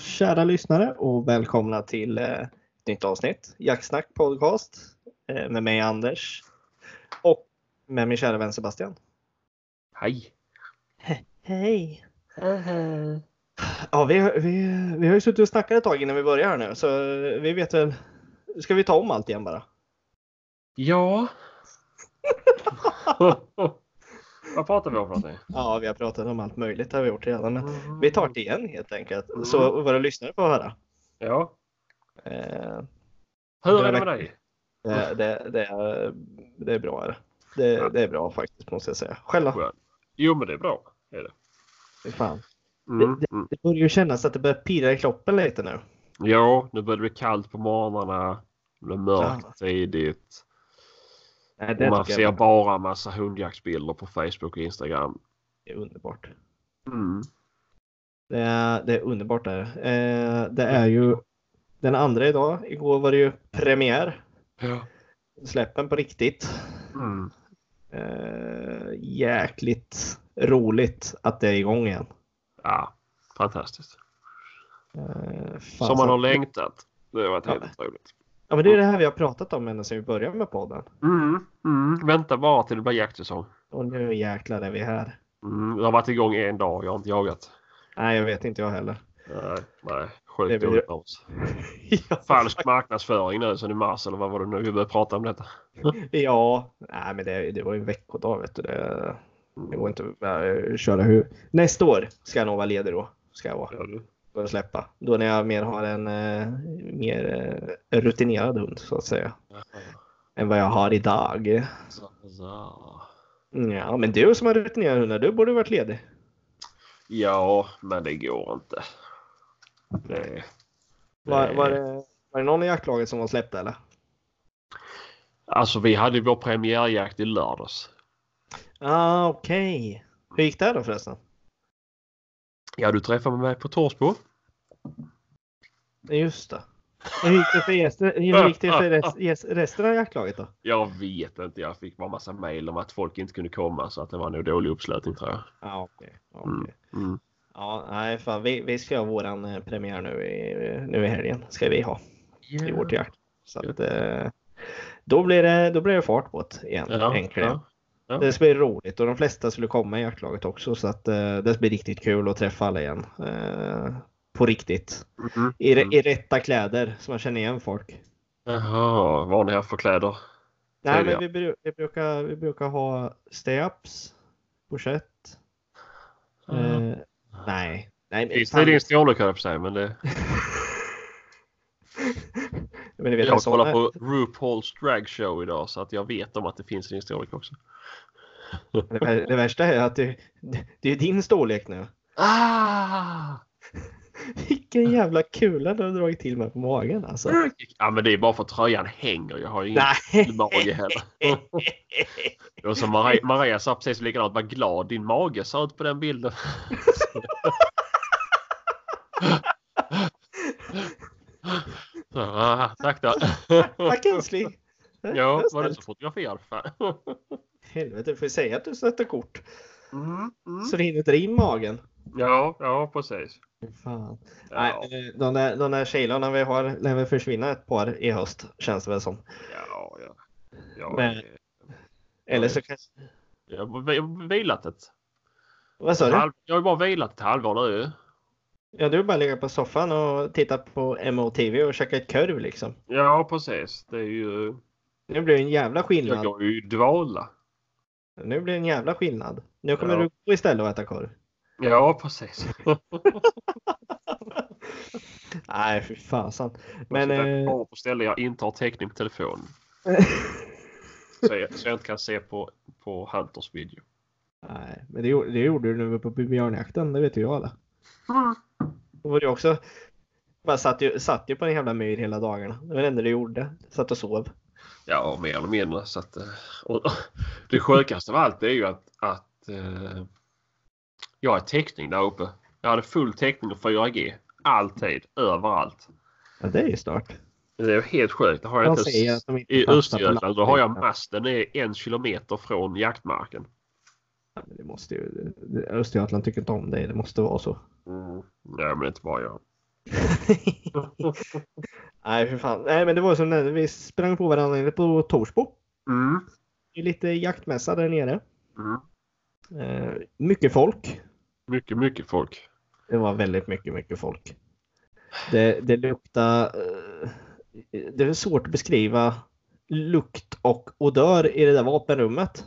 kära lyssnare och välkomna till eh, ett nytt avsnitt. Jaktsnack podcast eh, med mig Anders och med min kära vän Sebastian. Hej! Hej! Ja, vi, har- vi, vi har ju suttit och snackat ett tag innan vi börjar här nu så vi vet väl. Ska vi ta om allt igen bara? Ja. Vad pratar vi om för någonting? Ja, vi har pratat om allt möjligt har vi gjort redan men Mm. vi tar det igen helt enkelt. Så våra lyssnare får höra. Ja. Eh, Hur är det med dig? det, det, det, är, det är bra. Det. Det, är bra faktiskt måste jag säga. Själv då? Skönt. Jo men det är bra. Är det. Fy Fan. Mm. Det- Mm. Det börjar ju kännas att det börjar pirra i kroppen lite nu. Ja, nu börjar det bli kallt på morgnarna. Det blir mörkt Ja. tidigt. Nej, Och man ser jag bara massa hundjaktsbilder på Facebook och Instagram. är underbart. Mm. Det är, det är underbart där. Eh, det är ju den andra idag. Igår var det ju premiär. Ja. Släppen på riktigt. Mm. Eh, jäkligt roligt att det är igång igen. ja, fantastiskt. Eh, Som man har längtat. Det har varit Ja. helt otroligt. Ja, men det är det här vi har pratat om ända sedan vi började med podden. Mm. Mm. Vänta bara till det blir jaktsäsong. Och nu jäklar är vi här. Mm. Det har varit igång en dag. Jag har inte jagat. Nej, jag vet inte jag heller. Nej, nej. Sjukt dåligt av oss. Falsk marknadsföring nu sen i mars eller vad var det nu vi började prata om detta? Ja, nej, men det, det var ju en veckodag vet du. Det, det går inte att äh, köra hur. Nästa år ska jag nog vara ledig då. Ska jag vara. Ja. För att släppa. Då när jag mer har en eh, mer eh, rutinerad hund så att säga. Än vad jag har idag. Så, så. Ja, men du som har rutinerad hund, du borde varit ledig. Ja, men det går inte. Det, Var, var, det, var det någon i jaktlaget som var släppt eller? Alltså vi hade vår premiärjakt i lördags. Ah, okej. Hur gick det då förresten? Ja, du träffade mig på Torsbo. Just det. Hur gick det för, gäster, hur gick det för rest, resten av jaktlaget då? Jag vet inte. Jag fick bara massa mejl om att folk inte kunde komma så att det var nog dålig uppslutning tror jag. Ja, okej. okej. Mm. Mm. Ja, nej, fan, vi, vi ska ha våran eh, premiär nu i, nu i helgen. Ska vi ha i vårt jakt. Så att, eh, då, blir det, då blir det fart på det igen. Ja, äntligen. ja. Ja. Det ska bli roligt och de flesta skulle komma i jaktlaget också så att eh, det blir riktigt kul att träffa alla igen. På riktigt. Mm. I, Mm. I rätta kläder så man känner igen folk. Jaha, vad har ni haft för kläder? Nej, men vi, bru- vi, brukar, vi brukar ha stay-ups, pochett. Eh, nej. Nej, men, det din storlek höll jag på säga, men det... men vet, Jag kollar på RuPaul's Drag Show idag så att jag vet om att det finns i din storlek också. Det, vär- det värsta är att det, det, det är din storlek nu. Ah! Vilken jävla kula du har dragit till med på magen alltså. Ja men det är bara för att tröjan hänger. Jag har ju ingen mage heller. Och så Maria, Maria sa precis likadant. Vad glad din mage ser ut på den bilden. Så, ah, tack då. Tack älskling. Ja, var du så fotograferad? Fan. Helvete, du får säga att du sätter kort. Mm, mm. Så det hinner dra in magen. Ja, ja precis. Fan. Ja, Nej, eh, de där, de där tjejlarna vi har lär väl försvinna ett par i höst känns det väl som. ja, ja. ja Men- Eller så kanske... Jag har vi- jag har vilat ett Vad sa du? halv, Jag har bara vilat ett halvår nu. Ja, du bara ligga på soffan och titta på MOTV och käka ett korv liksom. Ja, precis. Det är ju... Nu blir det en jävla Jag skillnad. går ju i dvala. Nu blir det en jävla skillnad. Nu kommer Ja. du gå istället och äta korv. Ja, precis. Nej, fy fasen. Men, Men... jag Eh, på ställe jag inte har täckning på telefonen. Så jag, så jag inte kan se på, på Hunters video. nej, men det, gjorde- det gjorde du när vi var på björnjakten. Det vet ju jag alla. Då var det också... Bara satt ju, satt ju på en jävla myr hela dagarna. Det var det enda du gjorde. Satt och sov. Ja, mer eller mindre. Så att, eh, och, det sjukaste av allt är ju att, att eh, jag har täckning där uppe. Jag hade full täckning och 4G. Alltid, överallt. Ja, det är ju start. Det är helt sjukt. Har jag De inte att inte I Östergötland då har jag masten är en kilometer från jaktmarken. Ja, det måste ju... Östergötland tycker inte om det. Det måste vara så. Mm. Ja, men inte bara jag. Nej, för fan. Nej, men det var som när vi sprang på varandra på Torsbo. Mm. Det är lite jaktmässa där nere. Mm. Eh, mycket folk. Mycket, mycket folk. Det var väldigt mycket, mycket folk. Det, det luktar... Eh, det är svårt att beskriva lukt och odör i det där vapenrummet.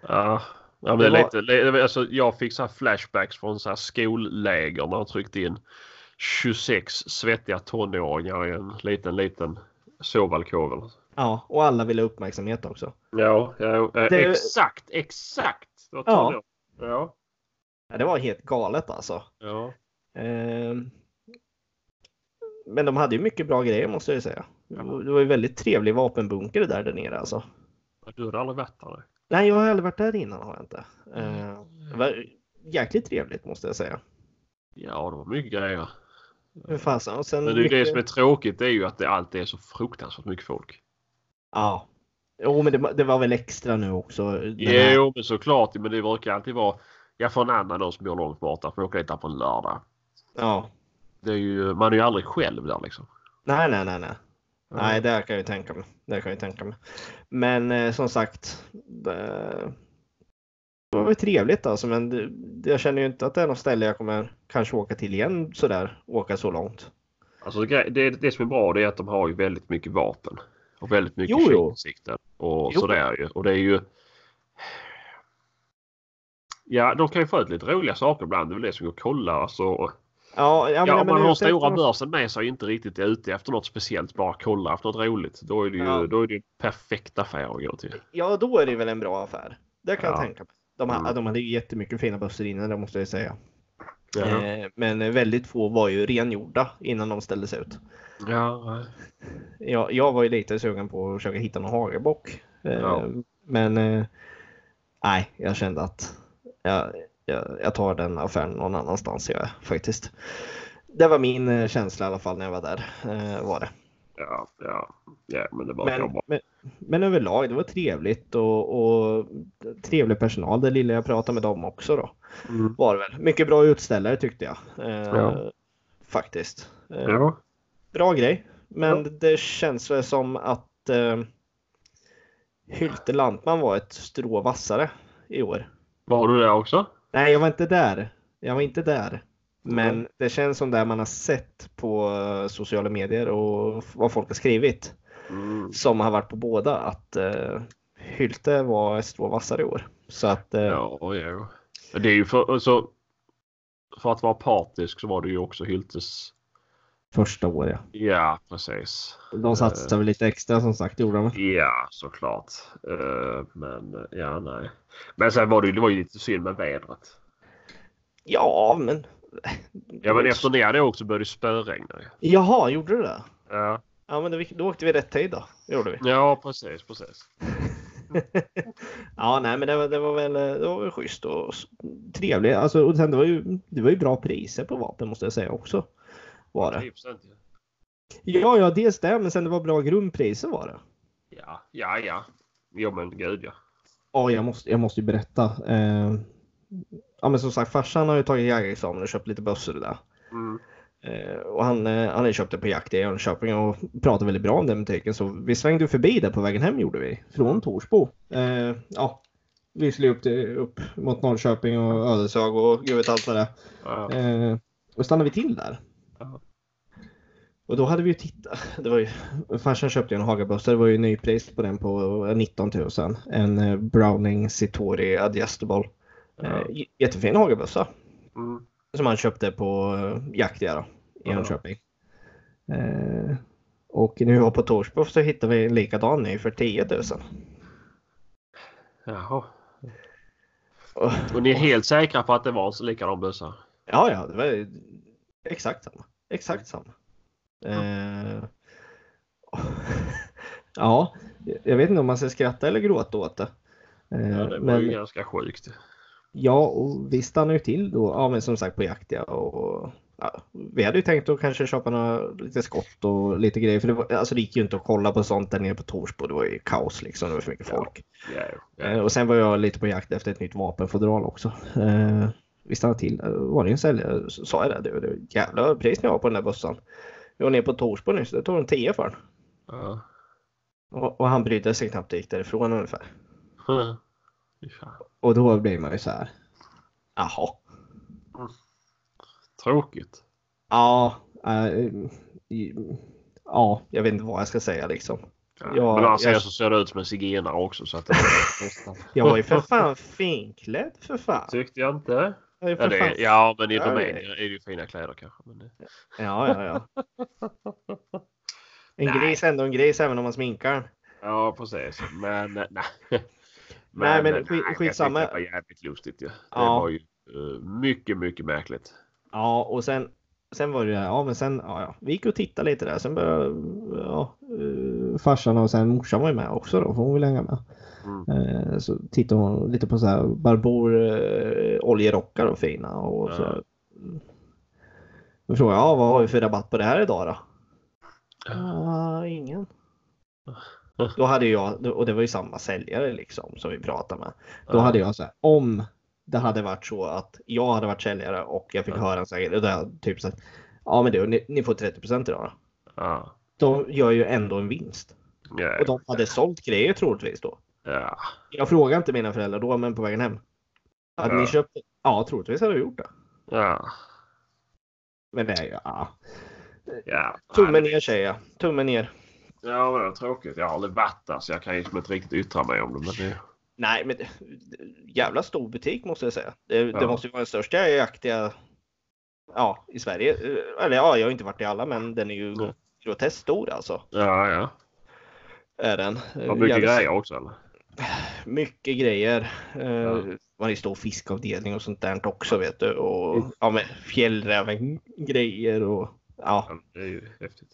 Ja, ja men det Det lite, alltså, jag fick så här flashbacks från så här skolläger när de tryckte in 26 svettiga tonåringar i en liten, liten sovalkov. Ja, och alla ville ha uppmärksamhet också. Ja, ja eh, Det- exakt, exakt. Det var Ja. Ja. Ja, det var helt galet alltså. Ja. Ehm, Men de hade ju mycket bra grejer måste jag säga. Ja. Det var ju väldigt trevlig vapenbunker där, där nere alltså. Du hade aldrig varit där? nej. Jag har aldrig varit där innan har jag inte. Ehm, Det var jäkligt trevligt måste jag säga. Ja, det var mycket grejer. Hur fasen. Och sen Men det, ju det mycket- som är tråkigt är ju att det alltid är så fruktansvärt mycket folk. Ja. Jo, men det, det var väl extra nu också. den här- Jo, men såklart. Men det brukar alltid vara. Jag får en annan då som bor långt borta. Får åka dit där på en lördag. Ja. Det är ju, man är ju aldrig själv där liksom. Nej, nej, nej, nej. Nej, det kan jag ju tänka mig. Det kan jag tänka mig. Men eh, som sagt. Det, det var väl trevligt alltså, men det, jag känner ju inte att det är något ställe jag kommer kanske åka till igen sådär. Åka så långt. Alltså det, det, det som är bra det är att de har ju väldigt mycket vapen. Och väldigt mycket finsikten. Och Jo. sådär ju. Och det är ju. Ja, de kan ju få ut lite roliga saker ibland. Det är väl det som går att kolla. Alltså, Ja, ja, ja, men, om men man har stora börsen med sig och inte riktigt är ute efter något speciellt. Bara kolla efter något roligt. Då är det ju, Ja. då är det en perfekt affär att gå till. Ja, då är det väl en bra affär. Det kan Ja. jag tänka mig. De, Mm. de hade ju jättemycket fina bössor innan, det måste jag säga. Ja, Eh, men väldigt få var ju rengjorda innan de ställdes ut. ja. Jag, jag var ju lite sugen på att försöka hitta någon hagelbock. Eh, Ja. Men eh, nej, jag kände att jag, jag, jag tar den affären någon annanstans jag, faktiskt. Det var min eh, känsla i alla fall när jag var där. Eh, var det. Ja, ja, ja, men det var Men, men, men överlag, det var trevligt och, och trevlig personal. Det lilla jag pratade med dem också då. Mm. Var väl. Mycket bra utställare tyckte jag. Eh, Ja. Faktiskt. Eh, Ja. Bra grej. Men Ja. det känns väl som att eh, Hylte Lantman var ett strå vassare i år. Var du där också? Nej, jag var inte där. Jag var inte där. Men Nej. det känns som det man har sett på eh, sociala medier och vad folk har skrivit Mm. som har varit på båda att eh, Hylte var ett strå vassare i år. Så att eh, Ja, ja. Det är ju för, alltså, för att vara partisk så var det ju också Hyltes. Första år ja. Ja, precis. De satsade väl lite extra som sagt gjorde de. Ja, såklart. Eh, Men eh, ja, nej. Men sen var det det var ju lite synd med vädret. Ja, men. Ja, men efter det hade jag också började spöregna. Jaha, gjorde du det? Ja, Ja, men då, åkte vi rätt tid då. Gjorde vi. ja precis, precis. ja, nej, men det var, det var väl det var väl schysst och trevligt. Alltså, och sen det var ju, det var ju bra priser på vapen måste jag säga också. Var det. 10%, ja. Ja, ja, dels det, men sen det var bra grundpriser var det. Ja, ja, ja. Jo, men gud ja. Ja, jag måste, jag måste ju berätta. Eh, ja, men som sagt, farsan har ju tagit jägarexamen och köpt lite bössor där. Mm. Eh, och han, eh, han ju köpt det på jakt i Jönköping och pratar väldigt bra om den butiken. Så vi svängde förbi där på vägen hem gjorde vi. Från Torsbo. Eh, ja, vi skulle upp, till, upp mot Norrköping och Ödeshög och gud vet allt vad det Ja. är. Eh, och stannade vi till där. Ja. Och då hade vi ju tittat. Det var ju, farsan köpte en Hagabössa. Det var ju nypris på den på 19 000. En eh, Browning Citori Adjustable. Eh, j- jättefin Hagabössa. Mm. Som han köpte på Jaktia då, i Ja. Jönköping. Eh, och när vi var på Torsbo så hittade vi en likadan ny för 10 000. Jaha. Och, Och ni är helt säkra på att det var så likadan bössa? ja, ja, det var exakt samma. Exakt samma. Eh, ja, jag vet inte om man ska skratta eller gråta åt det. Eh, Ja, det var men, ju ganska sjukt. Ja, och vi stannade ju till då, ja men som sagt på jakt ja, och ja, Vi hade ju tänkt att kanske köpa några, lite skott och lite grejer för det, var, alltså det gick ju inte att kolla på sånt där nere på Torsbo. Det var ju kaos liksom, det var för mycket folk. Ja, ja. Eh, och sen var jag lite på jakt efter ett nytt vapenfodral också. Eh, vi stannade till. Eh, Var det en säljare så sa jag det. Var ett jävla pris ni har på den där bössan. Jag var nere på Torsby nyss. Det tog en 10 för den. Ja. Och, och han brydde sig knappt och gick därifrån ungefär. Fan. Och då blir man ju så här. Jaha. Tråkigt. Ja. äh, ja, jag vet inte vad jag ska säga liksom. Ja, Ja, men annars jag- så ser det ut som en zigenare också. Så att det Jag var ju för fan finklädd för fan. Tyckte jag inte. Ju Ja, det, ja men i Ja, Rumänien det- är det ju fina kläder kanske. Men det, ja, ja, ja. En Nej. gris är ändå en gris även om man sminkar ja precis. Men eh, nej. Nej, men eh, skit- jag skitsamma. Det var jävligt lustigt ju. Det Ja. var ju eh, mycket, mycket märkligt. Ja, och sen, sen var det ja men sen, ja, ja. Vi gick och tittade lite där. Sen började, ja, uh, farsan och sen morsan var ju med också då, för hon ville hänga med. Mm. Eh, så tittade hon lite på så här Barbour uh, oljerockar och fina och Ja. så. Då frågade jag, ja, vad har vi för rabatt på det här idag då? Ah, ingen. Då hade jag, och det var ju samma säljare liksom som vi pratade med. Då hade jag så här, om det hade varit så att jag hade varit säljare och jag fick höra en här grej, då hade jag typ sagt, ja men du, ni, ni får 30% idag då. Ja. De gör ju ändå en vinst. Ja. Och de hade sålt grejer troligtvis då. ja. Jag frågade inte mina föräldrar då, men på vägen hem. Hade Ja. ni köpt? Ja, troligtvis hade jag gjort det. Ja. Men det är ju, ja. ja. Tummen ner säger jag. Tummen ner. Ja, men det var tråkigt. Jag har aldrig varit där så jag kan liksom inte riktigt yttra mig om det. Men det... Nej, men det, jävla stor butik måste jag säga. Det, det Ja. måste ju vara den största jaktiga ja, i Sverige. Eller ja, jag har inte varit i alla, men den är ju Nej. Groteskt stor alltså. Ja, ja. Är den. Har mycket Jävligt- grejer också eller? Mycket grejer. Ja. Ja. Man är stor fiskavdelning och sånt där också vet du. Och Mm. ja, men fjällräven grejer och ja. Ja, det är ju häftigt.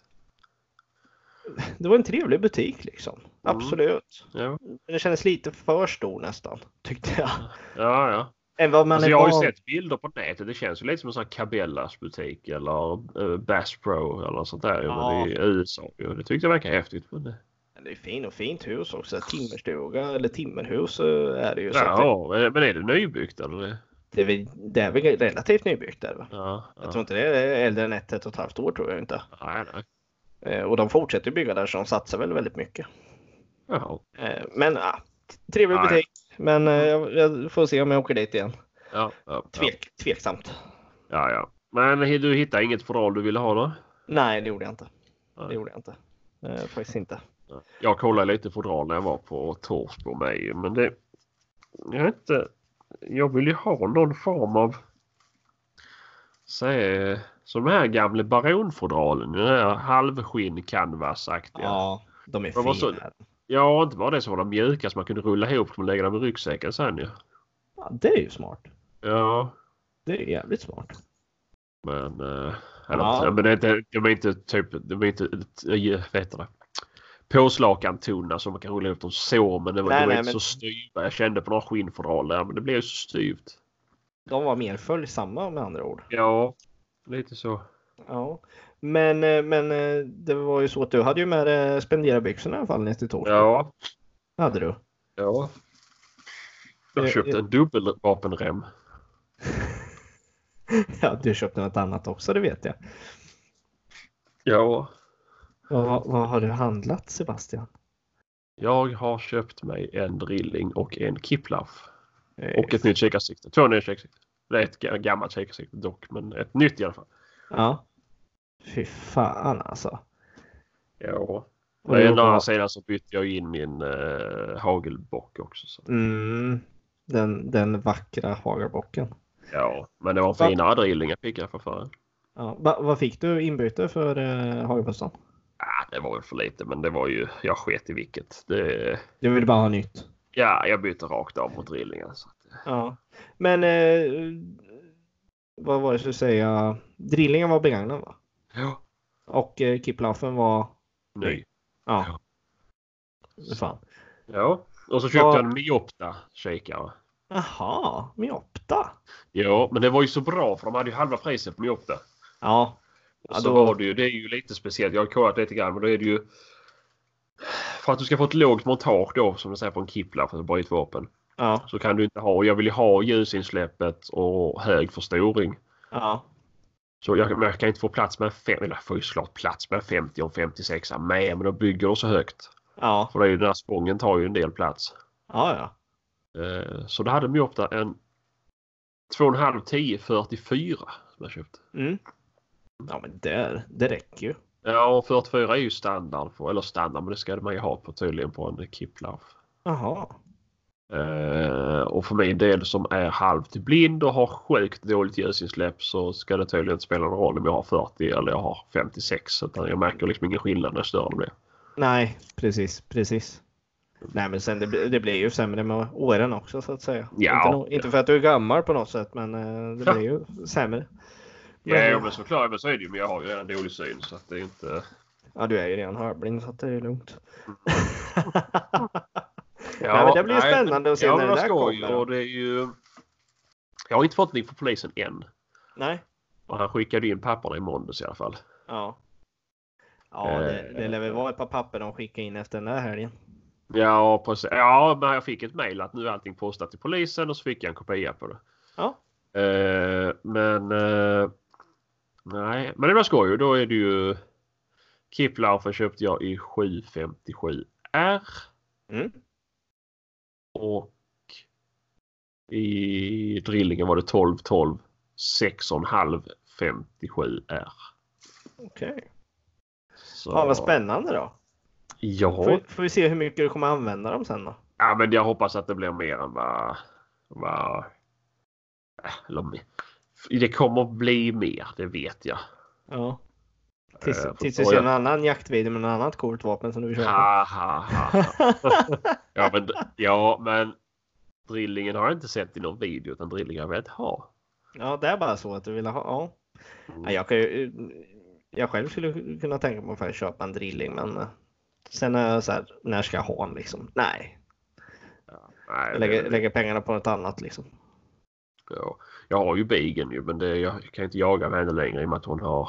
Det var en trevlig butik liksom. Mm. Absolut. Ja, Men det kändes lite för stor nästan. Tyckte jag. ja. ja. Än vad man Alltså, jag har ju sett bilder på nätet. Det känns ju lite som en sån här Cabellas butik eller uh, Bass Pro eller sånt där. Ja. I USA. Det tyckte jag verkar häftigt. Men det... Det är fin och fint hus också. Timmerstuga eller timmerhus eh, är det ju. Så att Ja, men är det nybyggt eller? det, det, är väl, det är väl relativt nybyggt där va? Ja. Jag ja. tror inte det är äldre än ett, ett och ett halvt år tror jag inte. Nej, nej. Eh, Och de fortsätter bygga där så de satsar väl väldigt mycket. Eh, Men ja, trevlig Ja, ja. butik. Men eh, jag, jag får se om jag åker dit igen. Ja, ja, ja. Tvek, tveksamt. ja, ja. Men du hittade inget fodral du ville ha då? Nej, det gjorde jag inte. Nej. Det gjorde jag inte. Eh, faktiskt inte. Jag kollade lite fodral när jag var på Torsby med men det... Jag inte. Jag vill ju ha någon form av... Säg, som den här gamla baronfodralen. Den här halvskinn canvasaktiga. Ja. Ja, de är fina. så- ja, inte bara det som var de mjuka som man kunde rulla ihop och lägga dem i ryggsäcken sen ju. Ja, det är ju smart. Ja, Det är jävligt smart. men... eh, eller, Ja. men det inte, de är inte typ... De är inte... äh, Vad heter det? Påslakantunna som man kan rulla ihop dem så men det var, Nej, de var nej, inte men- så styva. Jag kände på några skinnfodral där men det blev så styvt. De var mer följsamma med andra ord. Ja, lite så. Ja. Men, eh, men eh, det var ju så att du hade ju med dig spenderbyxorna i alla fall ner till Torsby. Ja, Hade du? ja. Jag Eh, köpte en dubbelvapenrem. Ja, du köpte något annat också, det vet jag. Ja, Vad, vad har du handlat Sebastian? jag har köpt mig en drilling och en kiplaff. Eh, Och ett nytt kikarsikte. Två nya kikarsikten. Det är ett ga- gammalt kikarsikte dock, men ett nytt i alla fall. Ja. Fy fan alltså. Ja. Och det bara- sidan så bytte jag in min uh, hagelbock också. Så. Mm, den, den vackra hagelbocken. Ja, men det var en Va? finare drilling jag fick jag för förra. Ja, va, vad fick du inbyte för eh, hagelbössan? Ah, det var väl för lite, men det var ju, jag sket i vilket. Det, Du vill bara ha nytt? ja, jag bytte rakt av mot drillingen. Så. att- Ja. Men eh, vad var det jag skulle säga? Drillingen var begagnad va? Ja. Och eh, kiplaffen var Ny. Ja. Fan. Ja, och så köpte Ja. jag en Miopta kikare. Jaha, Miopta. Ja, men det var ju så bra för de hade ju halva priset på Miopta. Ja. Och Ja, så då- var det ju, det är ju lite speciellt. Jag har kollat lite grann men då är det ju för att du ska få ett lågt montage då som du säger på en kipplar för bara ett vapen. Ja. Så kan du inte ha. Jag vill ju ha ljusinsläppet och hög förstoring. Ja. Så jag, jag kan inte få plats med fem, eller jag får ju såklart plats med 50 och 56 med men då bygger så högt. Ja. För det är ju, den här spången tar ju en del plats. Ja, ja. Eh, så då hade Miopta en 2,5 10 44 som jag köpte. Mm. Ja, men det, det räcker ju. Ja, och 44 är ju standard. På, eller standard, men det ska man ju ha på tydligen på en Kiplauf. Jaha. Eh, och för min del som är halvt blind och har sjukt dåligt ljusinsläpp så ska det tydligen inte spela någon roll om jag har 40 eller jag har 56. Utan jag märker liksom ingen skillnad när större det blir. Nej, precis, precis. Nej, men sen det, blir- det blir ju sämre med åren också så att säga. Ja. Inte, inte för att du är gammal på något sätt, men eh, det blir ju sämre. Men- Ja, men såklart. Men så är det ju. Men jag har ju redan dålig syn så att det är inte... Ja, du är ju redan halvblind så att det är lugnt. Ja, Nej, men det blir ju spännande att se ja, när det där kommer. Och det är ju... Jag har inte fått någonting från polisen än. Nej. Och han skickade in papperna i måndags i alla fall. Ja. Ja, det, det lär väl vara ett par papper de skickar in efter den där helgen. Ja, precis. Ja, men jag fick ett mejl att nu är allting postat till polisen och så fick jag en kopia på det. Ja. Eh, men... eh, nej, men det var skoj. Då är det ju... Kiplaufer köpte jag i 757R. Mm. Och i drillingen var det 12 12 6,5 57R. Okej. Så, Ja, vad spännande då. Ja, Får, får vi se hur mycket du kommer använda dem sen då. ja, men jag hoppas att det blir mer än vad... vad eller, det kommer bli mer, det vet jag. Ja. Tills, Eh, du ser jag- en annan jaktvideo med något annat coolt vapen som du vill köpa. Ha, ha, ha, ha. ja, men, ja, men drillingen har jag inte sett i någon video utan drillingen har jag velat ha. Ja, det är bara så att du vill ha. Ja. Mm. Ja, jag, kan ju, jag själv skulle kunna tänka mig att köpa en drilling, men eh, sen är jag så här, när ska jag ha den liksom? Nej, Nej, jag lägger, det- lägger pengarna på något annat liksom. Ja, jag har ju bigen ju men det, jag kan inte jaga med henne längre i och med att hon har,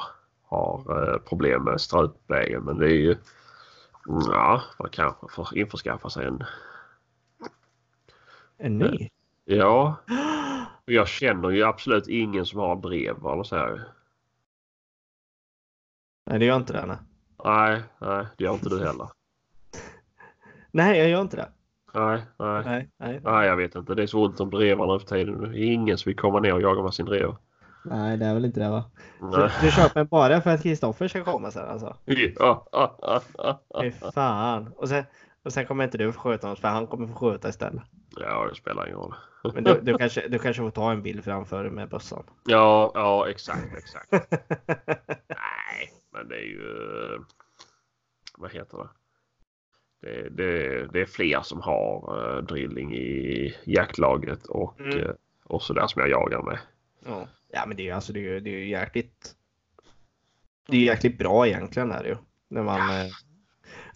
har eh, problem med strupvägen. Men det är ju... mm, Ja, man kanske får införskaffa sig en. En ny? Ja, jag känner ju absolut ingen som har drev eller så här. Nej, det gör inte det. Nej, Nej, nej, det gör inte du heller. nej jag gör inte det. Nej, nej. Nej, nej. Nej, jag vet inte. Det är så ont om drevar nu för tiden. Det är ingen som vill komma ner och jaga med sin drev. Nej det är väl inte det va? Du, du köper bara för att Kristoffer ska komma sen alltså? Ja. Fy fan. Och sen, och sen kommer inte du få skjuta honom för han kommer få skjuta istället. Ja, det spelar ingen roll. Men du, du, kanske, du kanske får ta en bild framför dig med bössan. Ja, ja exakt, exakt. Nej, men det är ju... Vad heter det? Det, det, det är fler som har uh, drilling i jaktlaget och, Mm. eh, och sådär som jag jagar med. Ja, ja men det är ju alltså det är, det är jäkligt. Det är jäkligt bra egentligen är det ju. När man. Ja,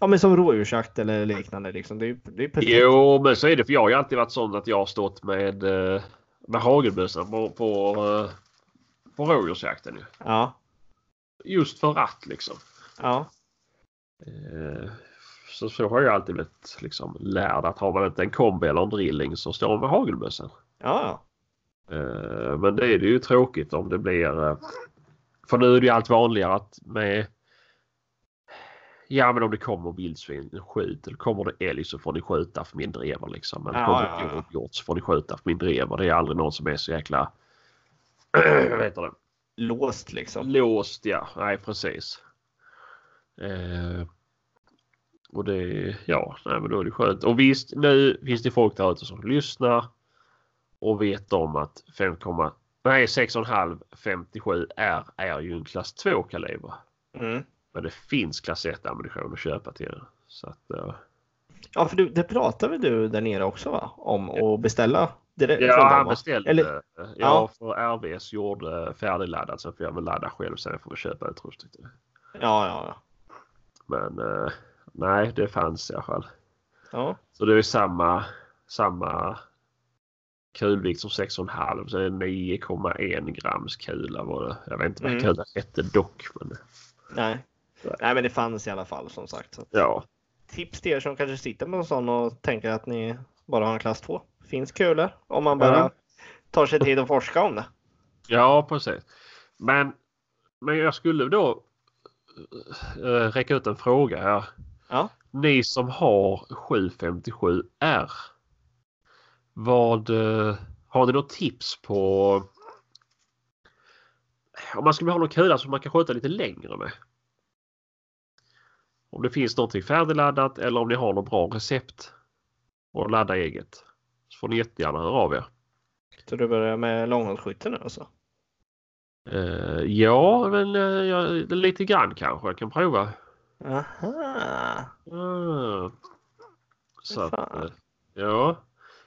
ja men som rådjursjakt eller liknande liksom. Det är det är perfekt. Jo, men så är det för jag har ju alltid varit sån att jag har stått med, eh, med hagelbössan på, på, eh, på rådjursjakten. ju. Ja, Just för att liksom. ja, Eh, Så, så har jag alltid blivit liksom lärd att har man inte en kombi eller en drilling så står man med hagelbössan. ja, Eh, Men det är det ju tråkigt om det blir... eh, För nu är det ju allt vanligare att med... Ja men om det kommer vildsvin, skjut. Eller kommer det älg så får ni skjuta för min drever liksom. Eller Ja, kommer ja, ja. det hjort så får ni skjuta för min drever. Det är aldrig någon som är så jäkla... Vad heter det? låst liksom. Låst ja, nej precis. Eh, och det, ja, nej, men då är det skönt. Och visst, nu finns det folk där ute som lyssnar och vet om att 5, nej 6,5 57 R är ju en klass 2 kaliber. Mm. Men det finns klass 1 ammunition att köpa till den. Så att, eh, Ja, för du, det pratade väl du där nere också va? Om att beställa direkt ja, dem, han beställde. Eller- ja, ja. för RVS gjorde färdigladdad så får jag väl ladda själv sen får vi köpa utrustning. Ja, ja, ja. Men eh, nej, det fanns i alla fall. Ja, Så det är samma, samma kulvikt som 6,5 så det är 9,1 grams kula var det. Jag vet inte vad Mm. kulan hette dock. Men, nej. Nej, men det fanns i alla fall som sagt. Så ja. tips till er som kanske sitter med en sån och tänker att ni bara har en klass 2. finns kulor om man bara Ja. tar sig tid att forska om det. Ja, precis. Men, men jag skulle då äh, räcka ut en fråga här. Ja. Ni som har 757R. Vad eh, har ni något tips på om man skulle ha någon kula som man kan skjuta lite längre med? Om det finns någonting färdigladdat eller om ni har något bra recept att ladda eget. Så får ni jättegärna höra av er. Så du börjar med långhållsskytte nu alltså? Eh, ja, men eh, ja, lite grann kanske jag kan prova. Aha. Ah. Så att, ja.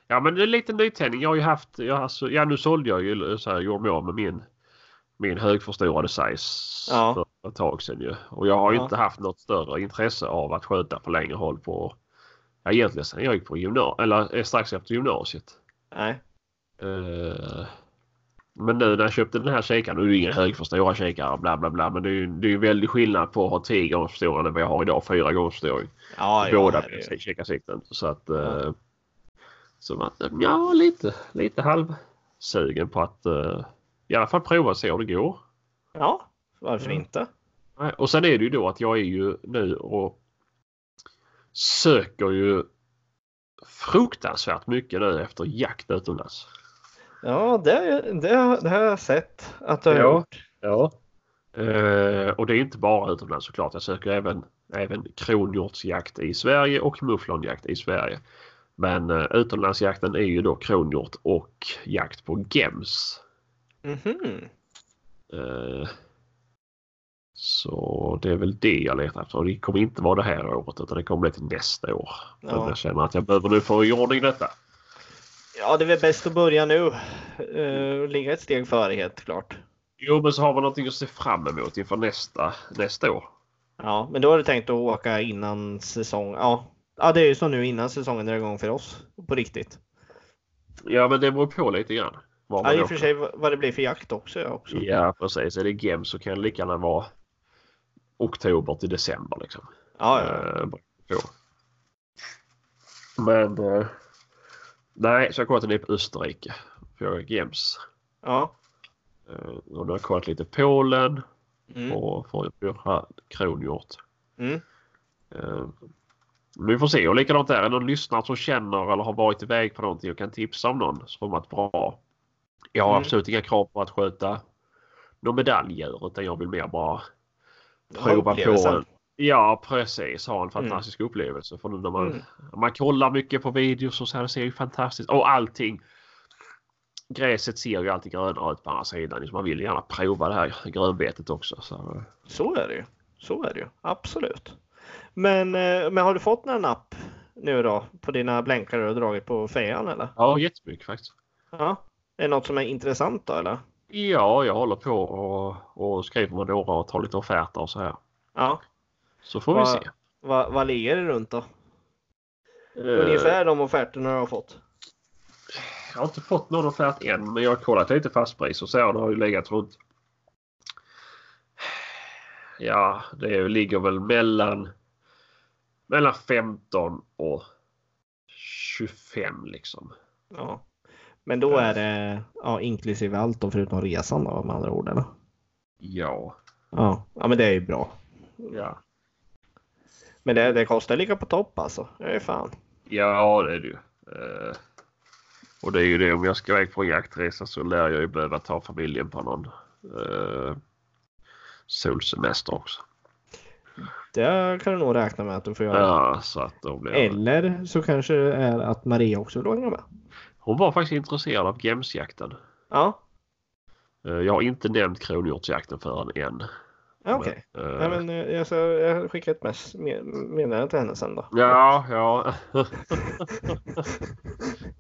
Ja men det är lite nytändning. Jag har ju haft, jag, alltså, ja nu sålde jag ju så här, gjorde mig av med min, min högförstorade size Ja. för ett tag sedan ju. Och jag har ju Ja. inte haft något större intresse av att skjuta på längre håll på, ja egentligen sen jag gick på gymnasiet, eller eh, strax efter gymnasiet. Nej. Eh, men nu när jag köpte den här kikaren, nu är det ingen hög för stora kikare bla bla bla men det är ju det är ju väldigt skillnad på att ha 10 gånger förstoring än vad jag har idag, 4 gånger förstoring. Ja, Båda ja, med kikarsikten. Så att Ja. Så man, ja lite, lite halvsugen på att eh, i alla fall prova och se hur det går. ja, varför Mm. inte? Och sen är det ju då att jag är ju nu och söker ju fruktansvärt mycket nu efter jakt utomlands. Ja, det, det, det har jag sett att du har Ja. gjort. Ja. Eh, och det är inte bara utomlands såklart. Jag söker även, även kronhjortsjakt i Sverige och mufflonjakt i Sverige. Men uh, utomlandsjakten är ju då kronhjort och jakt på gems. Mhm. Eh, så det är väl det jag letar efter. Det kommer inte vara det här året utan det kommer bli till nästa år. Men Ja. jag känner att jag behöver nu få i ordning detta. ja, det är väl bäst att börja nu. Uh, ligga ett steg före helt klart. Jo men så har vi någonting att se fram emot inför nästa, nästa år. Ja, men då har du tänkt att åka innan säsong. Ja, ja det är ju så nu innan säsongen drar igång för oss på riktigt. Ja men det beror på lite grann. Var Ja, i och för sig vad det blir för jakt också. Ja, också. Ja precis. Är det gems så kan det lika gärna vara oktober till december liksom. ja, ja. På. Men eh, nej, så jag kollat ner på Österrike för gems. ja. Eh, och nu har jag kollat lite Polen Mm. och för att göra kronhjort. Mm. Vi får se och likadant där. Är någon lyssnare som känner eller har varit iväg på någonting och kan tipsa om någon som varit bra. Jag har Mm. absolut inga krav på att sköta några medaljer utan jag vill mer bara prova på en. Ja precis, ha en fantastisk upplevelse. För nu när man, Mm. man kollar mycket på videos och så här, det ser ju fantastiskt Och allting. Gräset ser ju alltid grönare ut på andra sidan. Man vill gärna prova det här grönbetet också. Så. Så är det ju. Så är det ju. Absolut. Men, eh, men har du fått några napp nu då på dina blänkare har dragit på fejan eller? Ja, jättemycket faktiskt. Ja. Är det något som är intressant då eller? Ja, jag håller på och, och skriver med några och tar lite offerter och så här. Ja. Så får vi Vad- se. Vad, vad ligger det runt då? Eh, Ungefär de offerterna du har fått? Jag har inte fått någon offert än men jag har kollat lite fastpris och så det har ju legat runt. Ja, det ligger väl mellan mellan 15 och 25 liksom. Ja. Men då är det ja, inklusive allt då förutom resan då med andra ord eller? Ja, Ja. ja men det är ju bra. ja, Men det, det kostar lika på topp alltså. Det är fan. ja det är det ju. Eh, och det är ju det om jag ska iväg på en jaktresa så lär jag ju behöva ta familjen på någon uh, solsemester också. Det kan du nog räkna med att du får göra. Ja, så att då blir. Eller så kanske det är att Maria också vill hänga med. Hon var faktiskt intresserad av gemsjakten. Ja, Eh, Jag har inte nämnt kronhjortsjakten förrän än. ja, okej. Eh, Ja, men eh, jag, ska, jag skickar ett mess, med- meddelande till henne sen då. Ja, ja.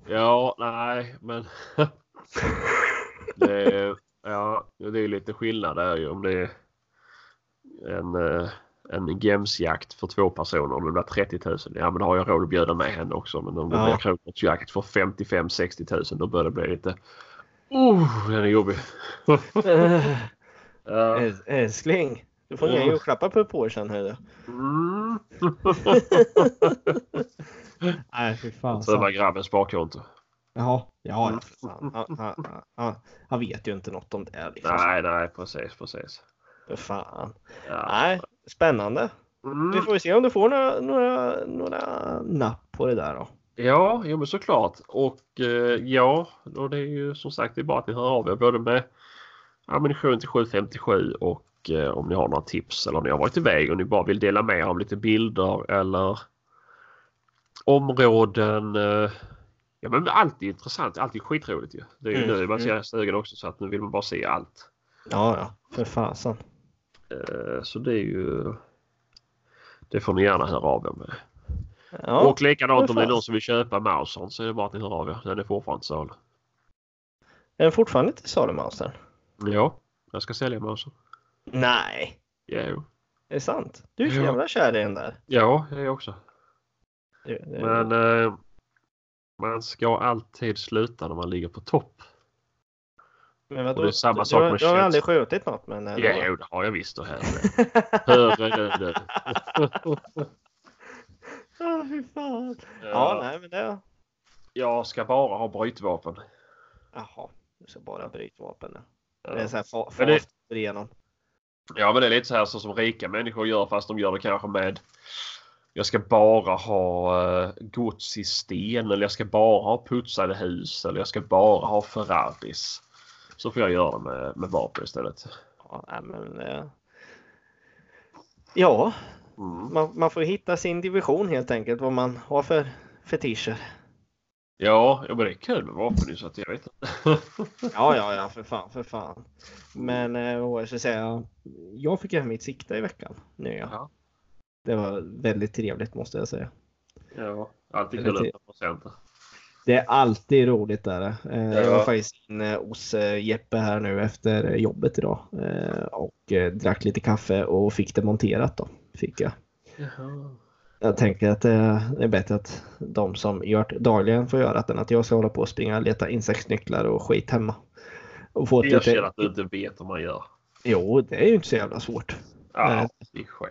ja, nej, men. det, är- ja, det är lite skillnad där ju om det är en, eh, en gemsjakt för två personer och det blir 30 000. Ja, men då har jag råd att bjuda med henne också. Men om det Ja. blir kronhjortsjakt för 55-60 000 då börjar det bli lite. Oh, den är jobbig. Äls- älskling, du får inga Mm. julklappar på på sen hörru. Mm. Nej fy fan. Så var grabbens sparkonto. Jaha, ja, Mm. ja, för fan. Han, han, han, han vet ju inte något om det. Liksom. Nej, nej, precis, precis. För fan. Ja. Nej, spännande. Vi Mm. får ju se om du får några, några, några napp på det där då. Ja, jo, men såklart. Och eh, ja, och det är ju som sagt det är bara att ni hör av er både med ammunition till 757 och eh, om ni har några tips eller om ni har varit iväg och ni bara vill dela med er av lite bilder eller områden. Eh, ja, men allt är intressant. Allt är skitroligt ju. Det är ju Mm, nu man mm. ser ögon också så att nu vill man bara se allt. Ja, ja, för fasen. Eh, så det är ju. Det får ni gärna höra av er med. Ja, och likadant om det är någon som vill köpa Mauson så är det bara att ni hör av er. Den är fortfarande till salu. är den fortfarande till salu, Mausen? Ja, jag ska sälja Mauson. Nej, Jo. är det sant? Du är så Ja. jävla kär i den där. Ja, jag också. Det, det, Men eh, man ska alltid sluta när man ligger på topp. Men vadå? det är samma du, sak du, med du har känns- aldrig skjutit något men ändå. Jo, det har jag visst. och Hörru Hörru du. Ja, fy fan. Ja, Ja, nej men det... jag ska bara ha brytvapen. Jaha, du ska bara brytvapen. Ja. Ja. Det är så här fa- Men det- fast igenom. Ja, men det är lite så här så som rika människor gör fast de gör det kanske med jag ska bara ha uh, gods i sten eller jag ska bara ha putsade hus eller jag ska bara ha Ferraris. Så får jag göra med, med vapen istället. Ja, men... Eh... Ja, Mm. man, man får hitta sin division helt enkelt. Vad man har för fetischer. Ja, men det är kul med vapen så att jag vet inte. Ja, ja, ja, för fan, för fan. Men eh, vad jag skulle säga? Jag fick hem mitt sikte i veckan. Nu ja. Ja. Det var väldigt trevligt måste jag säga. ja, alltid kul att procent. Det är alltid roligt där. Eh, Jag Ja. var faktiskt inne hos eh, Jeppe här nu efter jobbet idag eh, och drack lite kaffe och fick det monterat då. Fick jag. Jaha. Jag tänker att det är bättre att de som gör det dagligen får göra det än att jag ska hålla på och springa och leta insektsnycklar och skit hemma. Och få Erkänn lite... att du inte vet hur man gör. Jo, det är ju inte så jävla svårt. Ja, det är skäl.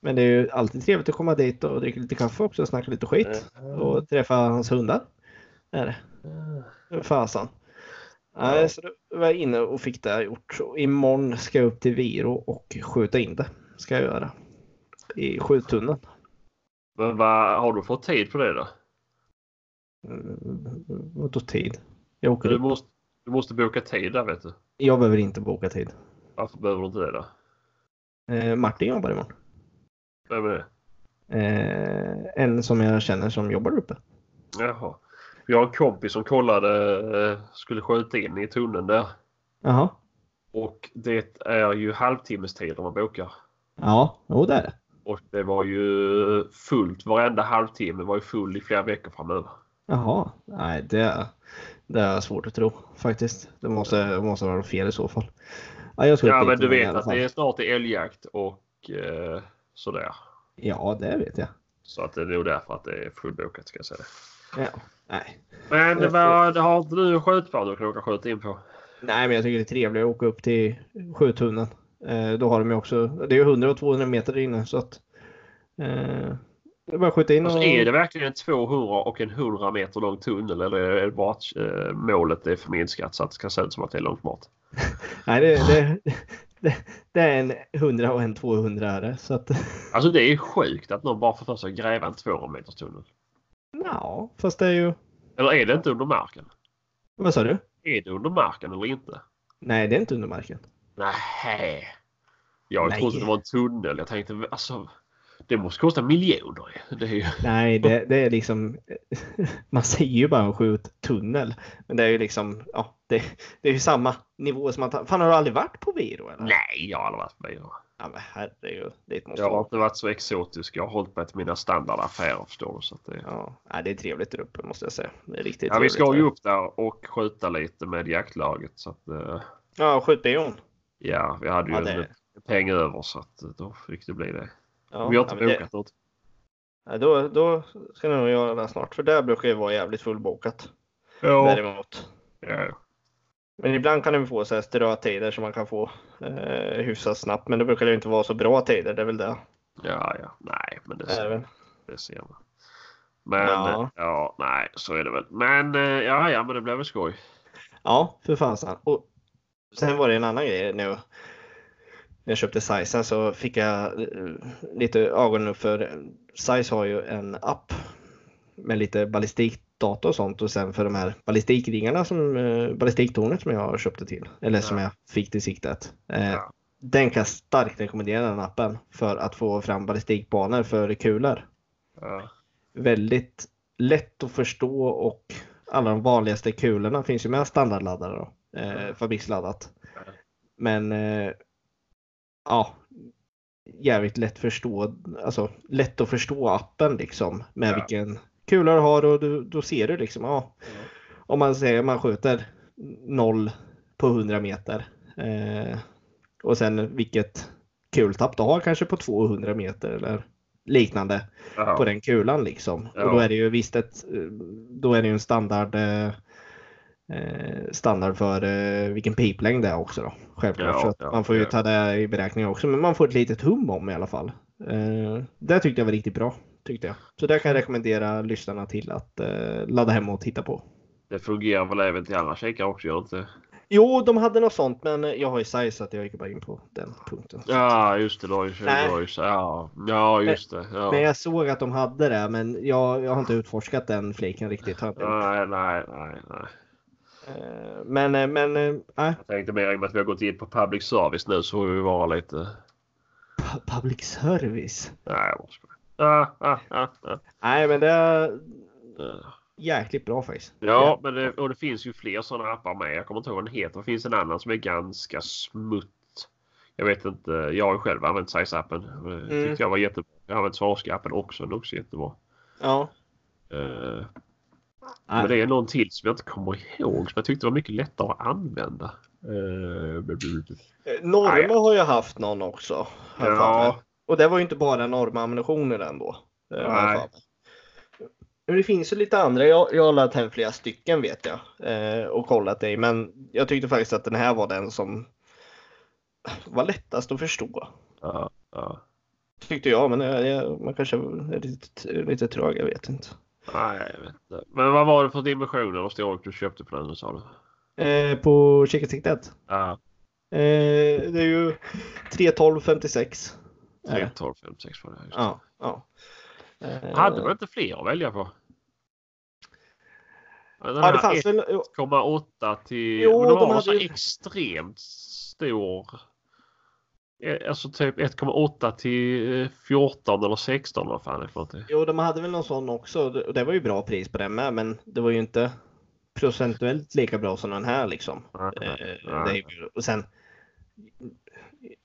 Men det är ju alltid trevligt att komma dit och dricka lite kaffe också och snacka lite skit. Och träffa hans hundar. Är det. Fasan. Nej, så då var jag inne och fick det gjort. Så imorgon ska jag upp till Viro och skjuta in det. Ska jag göra. I skjuttunneln. Men vad har du fått tid på det då? Mm, Vadå tid? Jag åker Du måste, du måste boka tid där vet du. Jag behöver inte boka tid. Varför behöver du inte det då? Eh, Martin jobbar imorgon. Vem är det? Eh, en som jag känner som jobbar uppe. Jaha. Vi har en kompis som kollade, eh, skulle skjuta in i tunneln där. Jaha. Och det är ju halvtimmestider man bokar. Ja, jo det är det. Och det var ju fullt varenda halvtimme var ju full i flera veckor framöver. Jaha. Nej, det är, det är svårt att tro faktiskt. Det måste, måste vara fel i så fall. Ja, jag Ja men du vet att det är snart är älgjakt och eh, sådär. Ja, det vet jag. Så att det är nog därför att det är fullbokat ska jag säga. Ja. Nej. Men det har inte du skjutbana du kan åka skjuta in på? Nej, men jag tycker det är trevligt att åka upp till skjuttunneln. Eh, då har de ju också, det är ju 100 och 200 meter inne så att eh, det är bara att skjuta in och... Alltså är det verkligen en 200 och en 100 meter lång tunnel eller är det bara att eh, målet är förminskat så att det ska se ut som att det är långt bort? Nej, det, det, det, det är en 100 och en 200 är det. Så att, Alltså det är sjukt att någon bara får för sig att gräva en 200 meters tunnel. Ja, fast det är ju... Eller är det inte under marken? Vad sa du? Är det under marken eller inte? Nej, det är inte under marken. Nej. Jag Nej. trodde det var en tunnel. Jag tänkte alltså. Det måste kosta miljoner. Det är ju... Nej, det, det är liksom... Man säger ju bara en skjuttunnel. Men det är ju liksom... Ja, det, det är ju samma nivå som att... Fan, har du aldrig varit på Viro eller? Nej, jag har aldrig varit med. Ja, men herregud. Det måste Jag har inte varit så exotisk. Jag har hållit mig till mina standardaffärer förstår du. Så att det... Ja, nej, det är trevligt där uppe måste jag säga. Det är riktigt Ja, vi ska ju upp där och skjuta lite med jaktlaget. Så att, eh, Ja, skjutbion. ja, vi hade ju Ja, det- en peng över så att eh, då fick det bli det. Ja, vi har inte ja, men det- bokat något. Nej, då, då ska ni nog göra det snart. För där brukar ju vara jävligt fullbokat. Ja. Däremot. ja. Men ibland kan det få så här strötider som man kan få eh, hyfsat snabbt. Men det brukar ju inte vara så bra tider. Det är väl det. Ja, ja. Nej, men det det det ser, det ser man. Men Ja. ja. nej, så är det väl. Men eh, ja, ja, men det blev väl skoj. Ja, för fasen. Och sen var det en annan grej nu. När jag köpte Sizen så fick jag eh, lite ögonen upp för Size har ju en app med lite ballistikdata och sånt och sen för de här ballistikringarna som eh, ballistiktornet som jag köpte till eller som Ja. jag fick till siktet. Eh, Ja. Den kan jag starkt rekommendera den appen för att få fram ballistikbanor för kulor. Ja. Väldigt lätt att förstå och alla de vanligaste kulorna finns ju med standardladdare då. Eh, fabriksladdat. Men eh, ja, jävligt lätt förstå, alltså lätt att förstå appen liksom med Ja. vilken kula du har och du, då ser du liksom, ja, om man säger man skjuter 0 på 100 meter eh, och sen vilket kultapp du har kanske på 200 meter eller liknande Ja. på den kulan liksom. Ja. Och då är det ju visst ett, då är det ju en standard eh, standard för eh, vilken piplängd det är också då. Självklart. Ja, så ja, man får ju ta det i beräkning också. Men man får ett litet hum om i alla fall. Eh, det tyckte jag var riktigt bra. Tyckte jag. Så det kan jag rekommendera lyssnarna till att eh, ladda hem och titta på. Det fungerar väl även till andra kikare också, gör inte? Jo, de hade något sånt men jag har ju size så att jag gick bara in på den punkten. Ja, just det. Du har ju, Nej. du har ju så- ja, ja, just det. Ja. Men jag såg att de hade det men jag, jag har inte utforskat den fliken riktigt. Nej, nej, nej, nej. Eh, Men, eh, men, eh, nej. Jag tänkte mer i och med att vi har gått in på public service nu så får vi vara lite... Pu- Public service. Nej, jag Nej, men det är jäkligt bra faktiskt. Ja, men det, och det finns ju fler sådana appar med. Jag kommer inte ihåg vad den heter. Det finns en annan som är ganska smutt. Jag vet inte. Jag har själv använt Size-appen. Det Mm. tyckte jag var jättebra. Jag har använt Svarska-appen också. Den är också jättebra. Ja. Eh, Nej. men det är någon till som jag inte kommer ihåg som jag tyckte var mycket lättare att använda. Eh, Eh, Norma har ju haft någon också. jag Ja. Och det var ju inte bara Norma ammunition i den då. eh, Nej. Men det finns ju lite andra. Jag, jag har laddat hem flera stycken vet jag. Eh, och kollat i. Men jag tyckte faktiskt att den här var den som var lättast att förstå. ja, ja. Tyckte jag. Men jag, jag, man kanske är lite, lite trög. Jag vet inte. Nej, jag vet inte. Men vad var det för dimensioner och storlek du köpte på den sa du? Eh, på kikarsiktet. Ja, Eh, det är ju 312 56. Är 3, det. 12, 5, 6 var det. Just. det. Ja. ja. Eh, Hade man inte fler att välja på? Den Ja, det fanns väl. jo, 1,8 till... Jo, men det de var hade så ju- extremt stor. Eh, Alltså typ 1,8 till eh, 14 eller 16 vad fan det är för någonting. Jo, de hade väl någon sån också. Och det var ju bra pris på den med, men det var ju inte procentuellt lika bra som den här liksom. Nej, Eh, nej, det är ju- och sen.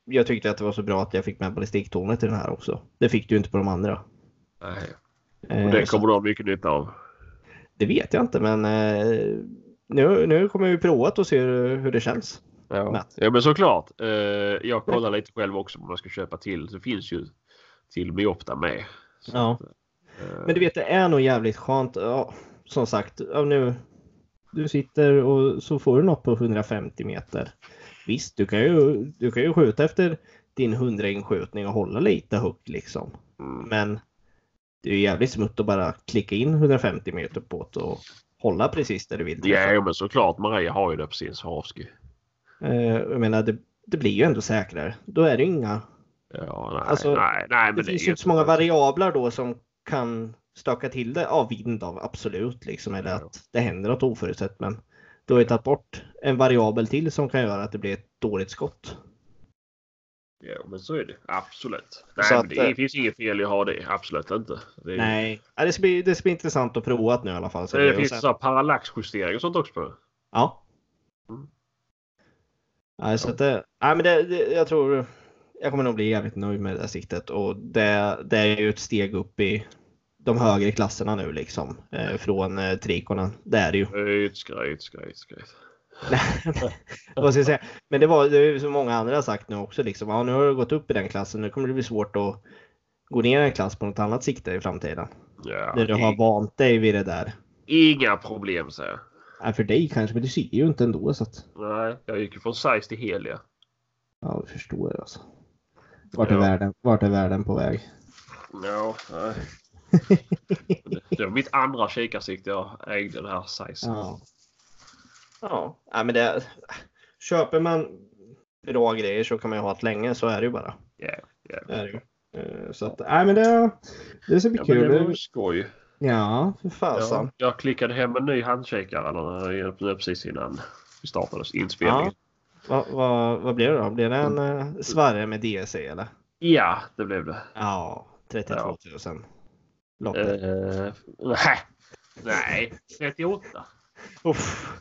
Jag tyckte att det var så bra att jag fick med ballistiktornet i den här också. Det fick du inte på de andra. nej. Eh, Och det kommer du ha mycket nytta av. det vet jag inte, men eh, nu, nu kommer vi provat och se hur, det känns. Ja, Matt. ja men såklart. Eh, jag kollar lite själv också om man ska köpa till. Det finns ju till Miopta med. Ja. att, Men du vet, det är nog jävligt skönt. Ja, som sagt, nu. Du sitter och så får du något på 150 meter. Visst, du kan ju, du kan ju skjuta efter din 100 inskjutning och hålla lite högt liksom. mm, Men det är ju jävligt smutt att bara klicka in 150 meter på det och hålla precis där du vill. Ja men såklart Maria har ju det på sin Swarovski. Eh, jag menar, det, det blir ju ändå säkrare. Då är det inga Ja, nej, Alltså, nej, nej, Det det finns ju inte så många variabler då som kan stöka till det. Ja, vind av absolut liksom. Eller Ja. att det händer något oförutsett. Men då har jag tagit bort en variabel till som kan göra att det blir ett dåligt skott. Ja, men så är det. Absolut. Nej, att, men det eh, finns inget fel i att ha det. Absolut inte. Det, är- Nej, ja, det, ska bli, det ska bli intressant att prova det nu i alla fall. Så det och finns sen- så parallaxjustering och sånt också på. Ja. Mm. Nej, så att det, nej, men det, det, jag tror jag kommer nog bli jävligt nöjd med det här siktet och det, det är ju ett steg upp i de högre klasserna nu liksom. Eh, från eh, trikonen. Det är det ju. Skryt, skryt, skryt, skryt. Vad ska jag säga? Men det var det är ju som många andra har sagt nu också liksom. Ja, nu har du gått upp i den klassen. Nu kommer det bli svårt att gå ner en klass på något annat sikte i framtiden. Ja, När du har vant dig vid det där. Inga problem säger jag. Ja, för dig kanske, men du ser ju inte ändå så att. Nej, jag gick ju från size till Helia. Ja, jag förstår alltså. Vart är, Ja. världen, vart är världen på väg? Ja, nej. Det var mitt andra kikarsikte jag ägde det här size. Ja. Ja, men det, köper man bra grejer så kan man ju ha det länge. Så är det ju bara. Yeah, yeah. Är det ju. Eh, Så att, nej men det, det ska bli Ja, men det var ju kul. skoj. Ja, för fasen. Ja, jag klickade hem en ny handkikare jag precis innan vi startade inspelningen. Vad vad vad blir det då? Blir det en uh, svarre med DSC eller? Ja, det blev det. Ja, 32 Ja. 000. Loppet. Eh, nej, nej, 38. Uff.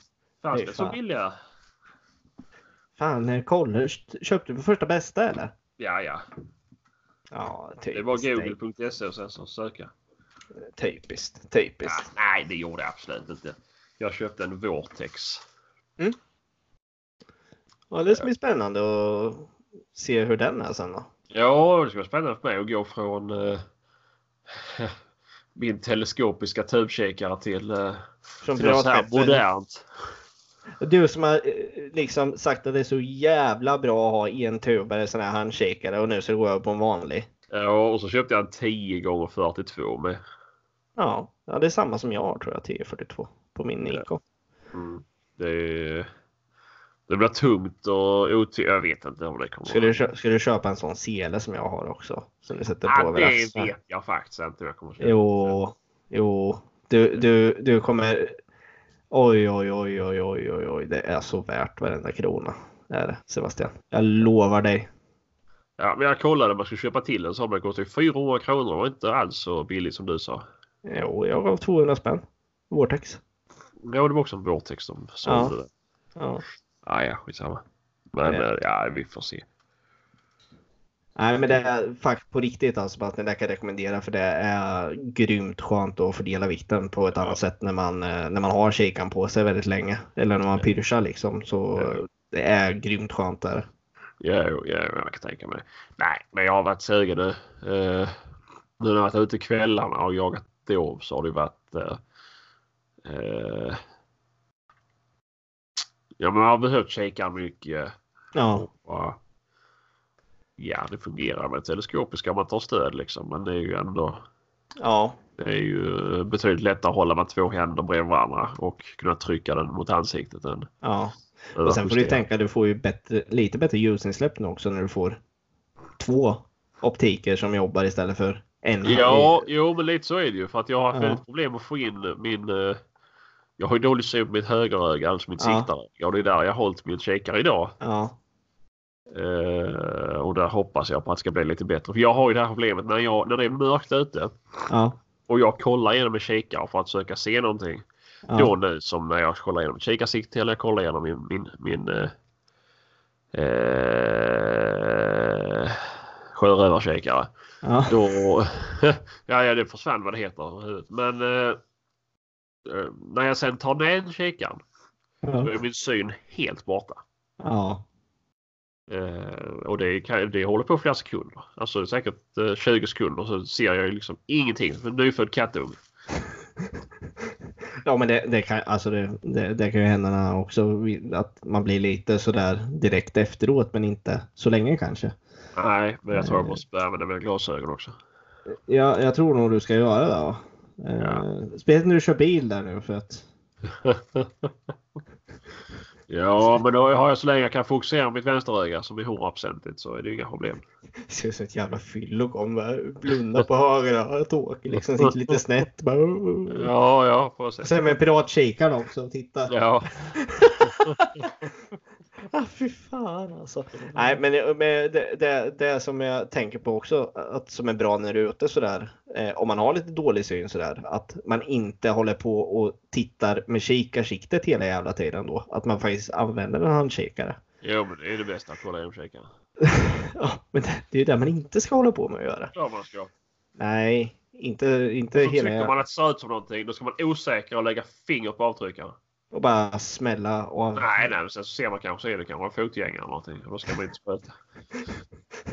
Fanns det så billiga? Fan, College, köpte du på första bästa eller? Ja, ja. Ja, Det var typiskt. google.se och sen så söka. Typiskt, Ja, typiskt. nej, det gjorde jag absolut inte. Jag köpte en Vortex. Ja, det ska bli spännande att se hur den är sen då. Ja, det ska vara spännande för mig att gå från eh, min teleskopiska tubkikare till, eh, Från till något så här modernt. Du som har eh, liksom sagt att det är så jävla bra att ha en tubare sån här handkikare och nu så går jag på en vanlig. Ja, och så köpte jag en 10 gånger 42 med. Ja, ja det är samma som jag har tror jag, 1042 på min Ja. Nikon. Mm. Det, det blir tungt och otydligt. Jag vet inte om det kommer Skulle du, skulle du köpa en sån sele som jag har också? Som du sätter på Ja, över det vet jag faktiskt inte jag kommer köpa. Jo, jo. Du, du, du kommer... Oj, oj, oj, oj, oj, oj, oj. Det är så värt varenda krona. Det är det, Sebastian. Jag lovar dig. Ja, men jag kollade om jag skulle köpa till en sån. Det kostade 400 kronor. Det var inte alls så billigt som du sa. Jo, jag gav 200 spänn. Vortex. Ja, det var också en Vortex som sålde det. Ja. Ah, ja, skitsamma. Men Ja. eh, ja, vi får se. Nej, men det är faktiskt på riktigt alltså Sebastian. Det kan jag rekommendera för det är grymt skönt att fördela vikten på ett Ja. annat sätt när man, eh, när man har kikaren på sig väldigt länge. Eller när man pyrschar liksom. Så Ja. det är grymt skönt där. Ja, ja, jag kan tänka mig det. Nej, men jag har varit sugen nu. Eh, nu när jag varit ute kvällarna och jagat dov så har det varit... Eh, eh, ja, men man har behövt kikaren mycket. Ja, Och, ja, det fungerar med teleskopiska om man tar stöd liksom. Men det är ju ändå... ja, Det är ju betydligt lättare att hålla med två händer bredvid varandra och kunna trycka den mot ansiktet än ja. Och sen får du tänka, du får ju bättre, lite bättre ljusinsläpp nu också när du får två optiker som jobbar istället för en. Ja, jo men lite så är det ju för att jag har haft Ja. väldigt problem att få in min... jag har ju dålig syn på mitt högeröga, alltså mitt Ja. siktaröga. Och det är där jag har hållit min kikare idag. Ja, Eh, och där hoppas jag på att det ska bli lite bättre. För jag har ju det här problemet när, jag, när det är mörkt ute ja, och jag kollar genom en kikare för att försöka se någonting. ja. Då nu som när jag kollar genom ett kikarsikte eller jag kollar genom min, min, min eh, eh, sjörövarkikare. ja. Då, ja, ja det försvann vad det heter. Men när jag sen tar ner kikaren då ja. är min syn helt borta. ja. Eh, och det, kan, det håller på flera sekunder. Alltså säkert eh, 20 sekunder så ser jag liksom ingenting. För en nyfödd kattunge. Ja men det, det, kan, alltså det, det, det kan ju hända också att man blir lite sådär direkt efteråt men inte så länge kanske. Nej, men jag tror jag måste börja använda mina glasögon också. Ja, jag tror nog du ska göra det. va? Eh, Speciellt när du kör bil där nu för att Ja, men då har jag så länge jag kan fokusera mitt vänsteröga som är 100% så är det inga problem. det ser ut som ett jävla fyllo kommer blunda på högra åker liksom sitter lite snett. Bara, Ja, ja, på sätt. Sen med piratkikaren också och titta. Ja, Ah, fy fan alltså. Nej men det- det, det, som jag tänker på också att som är bra när du är ute sådär. Eh, om man har lite dålig syn sådär. Att man inte håller på och tittar med kikarsiktet hela jävla tiden då. Att man faktiskt använder en handkikare. jo, men det är det bästa att kolla genom kikaren. ja, men det, det är ju det man inte ska hålla på med att göra. Ja, man ska. Nej, inte, inte Så hela tycker man att det ser ut som någonting, då ska man osäkra och lägga fingret på avtryckaren. Och bara smälla och Nej, nej, men sen så ser man kanske så är det kanske en fotgängare eller någonting. Då ska man inte spruta.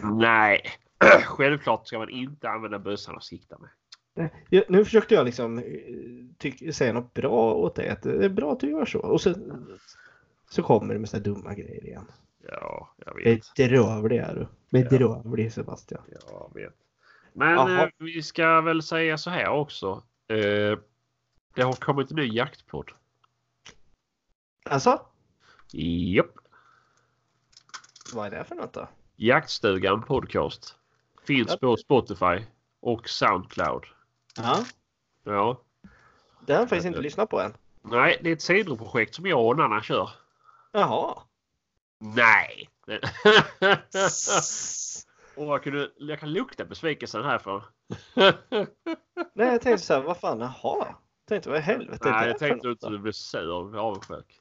nej, självklart ska man inte använda bössan och sikta med. Ja, nu försökte jag liksom eh, tyck, säga något bra åt dig. Att det är bra att du gör så. Och så, så kommer det med sådana dumma grejer igen. Ja, jag vet. Bedrövlig är du. Bedrövlig Sebastian. Jag vet. Men Jaha. eh, vi ska väl säga så här också. Eh, det har kommit en ny jaktpodd. Alltså? Japp. Vad är det för något då? Jaktstugan podcast. Finns på Spotify och Soundcloud. Ja. Ja. Det har jag faktiskt inte lyssnat på än. Nej, det är ett sidoprojekt som jag och en annan kör. Jaha. Nej! och jag, kunde, jag kan lukta besvikelsen härifrån. Nej, jag tänkte så här, vad fan, jaha. Tänkte vad i helvete Nej, jag tänkte något att du bli sur och avundsjuk.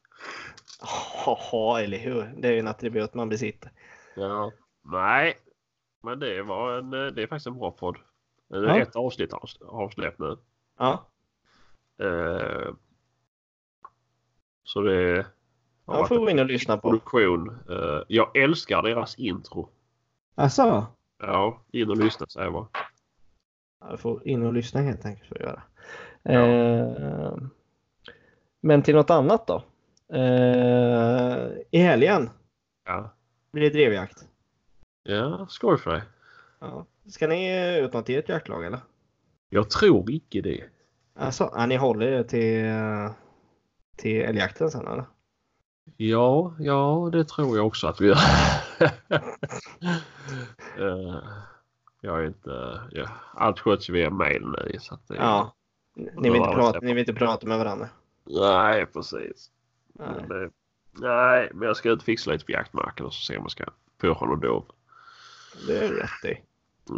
Jaha, eller hur? Det är ju en attribut man besitter. Ja. Nej, men det var en, det är faktiskt en bra podd. Det är Ja. ett avsnitt avs- avsläppt nu. Ja. Eh, så det Jag varit får gå in och lyssna på. produktion. Eh, jag älskar deras intro. Alltså? Ja, in och lyssna säger jag bara. Jag får in och lyssna helt enkelt för att göra. Ja. Eh, men till något annat då. Eh, I helgen Ja, blir det drevjakt. ja skoj för dig. Ja. Ska ni ut något i ert jaktlag eller? Jag tror icke det. Alltså, ja, ni håller er till, till älgjakten sen eller? Ja, ja, det tror jag också att vi gör. Eh, jag är inte... Ja, allt sköts via mail nu. Så att det, Ja. Ni vill, inte prata, ni vill inte prata med varandra? Nej, precis. Nej. Men, nej, men jag ska ut och fixa lite på jaktmarken och så se om jag ska få någon dov. Det är rätt i.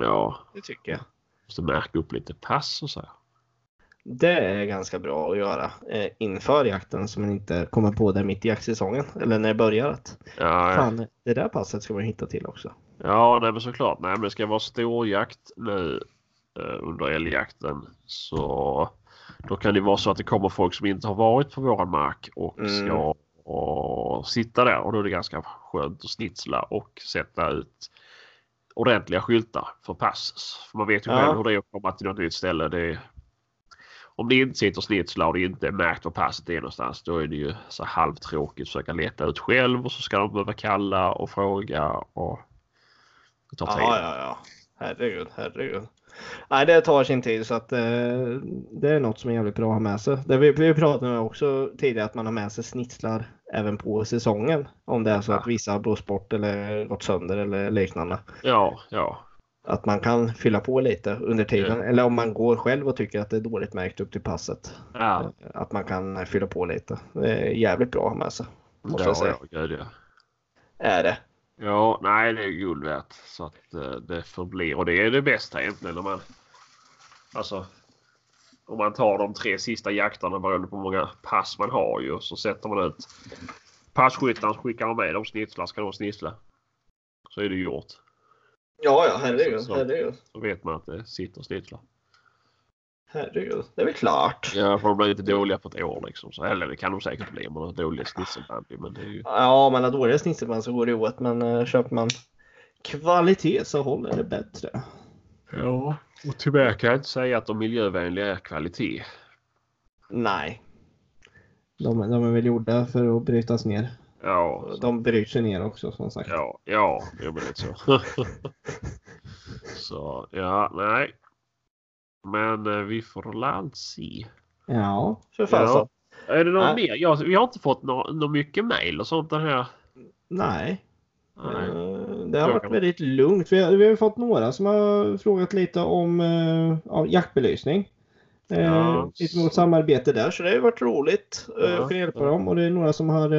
Ja, Det tycker jag. måste märka upp lite pass och så. här. Det är ganska bra att göra eh, inför jakten så man inte kommer på det mitt i jaktsäsongen. Eller när det börjar att Ja, fan, det där passet ska man hitta till också. ja nej, men såklart. Nej, men det ska vara storjakt nu eh, under älgjakten. Så då kan det vara så att det kommer folk som inte har varit på våran mark och Mm. ska och sitta där och då är det ganska skönt att snitsla och sätta ut ordentliga skyltar för pass. För man vet ju Ja. själv hur det är att komma till något nytt ställe. Det om det inte sitter snitslar och det inte är märkt var passet är någonstans då är det ju så halvtråkigt att försöka leta ut själv och så ska de behöva kalla och fråga och det tar tid. Ja, ja, ja. Herregud, herregud. Nej, det tar sin tid så att eh, det är något som är jävligt bra att ha med sig. Det vi, vi pratade om också tidigare att man har med sig snitslar även på säsongen. Om det är så Ja. att vissa har blåst bort eller gått sönder eller liknande. Ja, ja. Att man kan fylla på lite under tiden. Eller om man går själv och tycker att det är dåligt märkt upp till passet. Ja, Att man kan fylla på lite. Det är jävligt bra att ha med sig. Måste jag ja, säga. ja, gud, ja. Är det. Ja, nej det är guld värt. Så att eh, det förblir. Och det är det bästa egentligen när man... Alltså. Om man tar de tre sista jakterna beroende på hur många pass man har ju. Så sätter man ut passkyttarna så skickar man med dem snitslar. Ska de snitsla. Så är det gjort. Ja, ja, herregud. Så- herregud. Så vet man att det sitter snitslar. Herregud. Det är väl klart. Ja, för de blir inte dåliga på ett år liksom. Så, eller det kan de säkert bli om man har dåliga snitselband. Men det är ju... Ja, om man har dåliga snitselband så går det åt. Men uh, köper man kvalitet så håller det bättre. Ja, och tyvärr kan jag inte säga att de miljövänliga är kvalitet. Nej. De, de är väl gjorda för att brytas ner. Ja, så- De bryts ju ner också som sagt. Ja, ja, det är väl lite så. så ja, nej. Men eh, vi får väl se. Ja, för fan Ja. Är det någon Nej. mer? Ja, vi har inte fått nå nå mycket mail och sånt den här. Nej. Nej. Eh, Det har Jag varit väldigt lugnt. Vi har, vi har fått några som har frågat lite om ja, jaktbelysning. Eh, Ja. Lite mot samarbete där så det har varit roligt Ja, att kunna hjälpa dem och det är några som har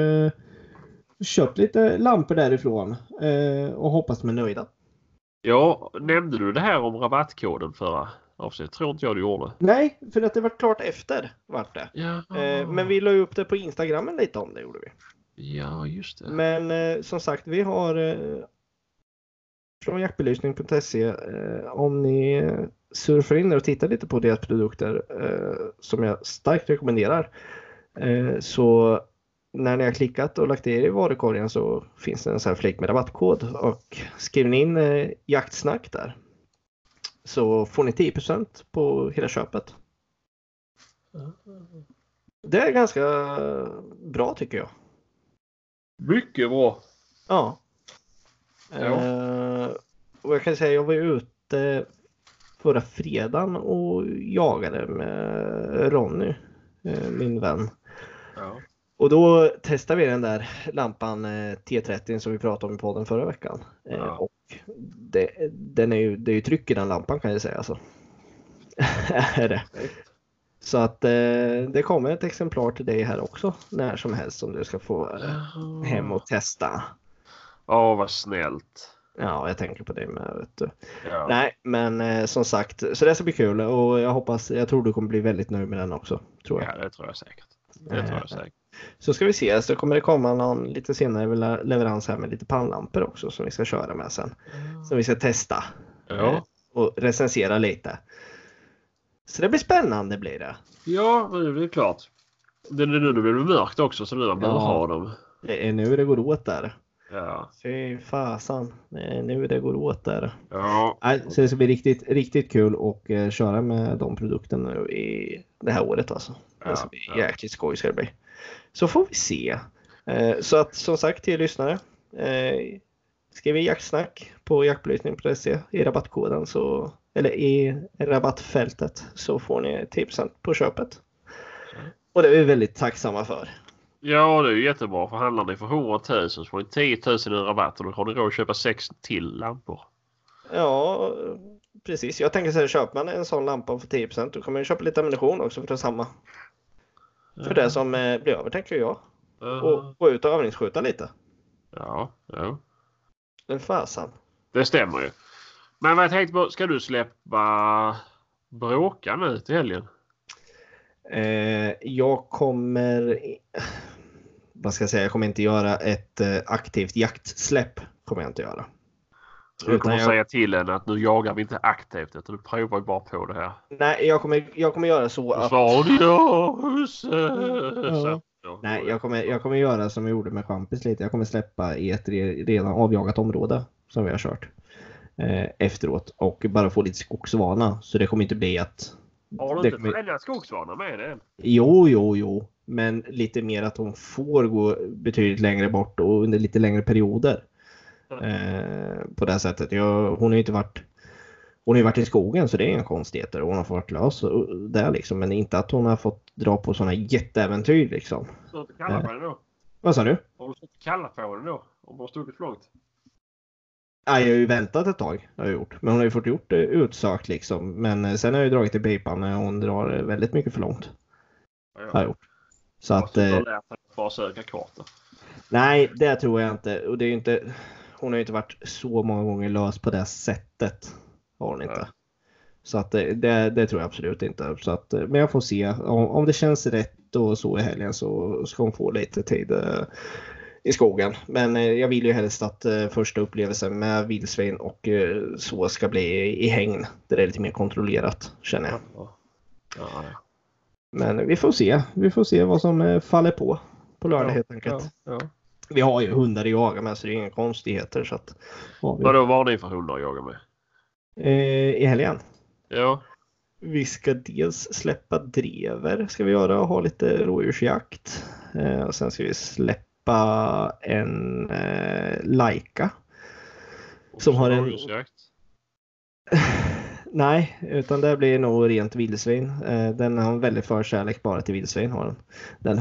köpt lite lampor därifrån och hoppas de är nöjda. Ja, nämnde du det här om rabattkoden förra avsnittet? Tror inte jag du gjorde. Nej, för att det var klart efter vart det. Ja, Eh, men vi la upp det på Instagrammen lite om det gjorde vi. Ja, just det. Men eh, som sagt, vi har eh, från jaktbelysning.se om ni surfar in och tittar lite på deras produkter som jag starkt rekommenderar. Så när ni har klickat och lagt er i varukorgen så finns det en sån här flik med rabattkod och skriver ni in jaktsnack där så får ni 10% på hela köpet. Det är ganska bra tycker jag. Mycket bra. Ja. Ja. Eh, och jag kan säga jag var ute förra fredagen och jagade med Ronny, eh, min vän. Ja. Och då testade vi den där lampan eh, T30 som vi pratade om i podden förra veckan. Eh, Ja. Och det, den är ju, det är ju tryck i den lampan kan jag säga. Alltså. är det. Så att eh, det kommer ett exemplar till dig här också när som helst som du ska få eh, hem och testa. Åh, vad snällt. Ja, jag tänker på det med. Ja. Nej, men eh, som sagt, så det ska bli kul och jag hoppas, jag tror du kommer bli väldigt nöjd med den också. Tror jag. ja, det tror jag säkert. Det tror jag säkert. Så ska vi se, så kommer det komma någon lite senare le- leverans här med lite pannlampor också som vi ska köra med sen. Som vi ska testa Ja, och recensera lite. Så det blir spännande blir det. ja men det är klart. Det är nu det blir mörkt också så nu man behöver Ja. ha dem. Det är nu det går åt där. Ja. Fy fasan, det är nu det går åt där. Ja. Så det ska bli riktigt, riktigt kul att eh, köra med de produkterna nu i det här året alltså. Det ska bli ja. jäkligt skoj ska det bli. Så får vi se. Eh, Så att som sagt till er lyssnare. eh, Skriv i jaktsnack på jaktbelysning.se i rabattkoden så eller i rabattfältet så får ni 10% på köpet. Och det är vi väldigt tacksamma för. ja, det är ju jättebra. För handlar ni för 100 000 så får ni 10 000 i rabatt och då har ni råd att köpa sex till lampor. Ja, precis. Jag tänker så här, köper man en sån lampa för 10% då kommer man köpa lite ammunition också för detsamma. För det som eh, blir över tänker jag. Ja. Och gå ut och övningsskjuta lite. Ja, ja. Men fasen. Det stämmer ju. Men vad jag tänkte på, ska du släppa Bråka nu till helgen? Eh, jag kommer... Vad ska jag säga? Jag kommer inte göra ett eh, aktivt jaktsläpp. Kommer jag inte göra. Du kommer jag- säga till henne att nu jagar vi inte aktivt utan du provar ju bara på det här. Nej, jag kommer, jag kommer göra så att... du ja, husse. Ja. Så, ja. Nej, jag kommer, jag kommer göra som jag gjorde med champis lite. Jag kommer släppa i ett re- redan avjagat område som vi har kört eh, efteråt och bara få lite skogsvana. Så det kommer inte bli att... Har du det inte kommer- tränat skogsvana med det? Jo, jo, jo. Men lite mer att hon får gå betydligt längre bort och under lite längre perioder. Eh, på det sättet. Jag, hon har ju inte varit hon har ju varit i skogen så det är inga konstigheter hon har fått lös där liksom. Men inte att hon har fått dra på sådana jätteäventyr liksom. Har du inte kallat på den då? Vad sa du? Har du inte kallat på den då? Om du har stuckit för långt? Ja, jag har ju väntat ett tag. Har jag gjort. Men hon har ju fått gjort det utsökt liksom. Men eh, sen har jag ju dragit i pipan när hon drar eh, väldigt mycket för långt. Ja, Har jag gjort. Så att... Du Eh, har lärt dig att bara söka kartor. Nej, det tror jag inte. Och det är ju inte. Hon har ju inte varit så många gånger lös på det sättet. Har hon inte. Nej. Så att det, det, tror jag absolut inte. Så att, men jag får se. Om, om det känns rätt och så i helgen så ska hon få lite tid eh, i skogen. Men eh, jag vill ju helst att eh, första upplevelsen med vildsvin och så ska bli i hägn. Där det är lite mer kontrollerat känner jag. Ja. Ja, ja. Men vi får se. Vi får se vad som faller på på lördag helt enkelt. Ja. Vi har ju hundar att jaga med så det är inga konstigheter. Så att, har vi. Vadå, vad har ni för hundar att jaga med? Eh, I helgen. Ja. Vi ska dels släppa drever ska vi göra och ha lite rådjursjakt. Eh, och sen ska vi släppa en eh, Laika. Som har en- Rådjursjakt. Nej, utan det blir nog rent vildsvin. Eh, den har en väldigt förkärlek bara till vildsvin har den. Den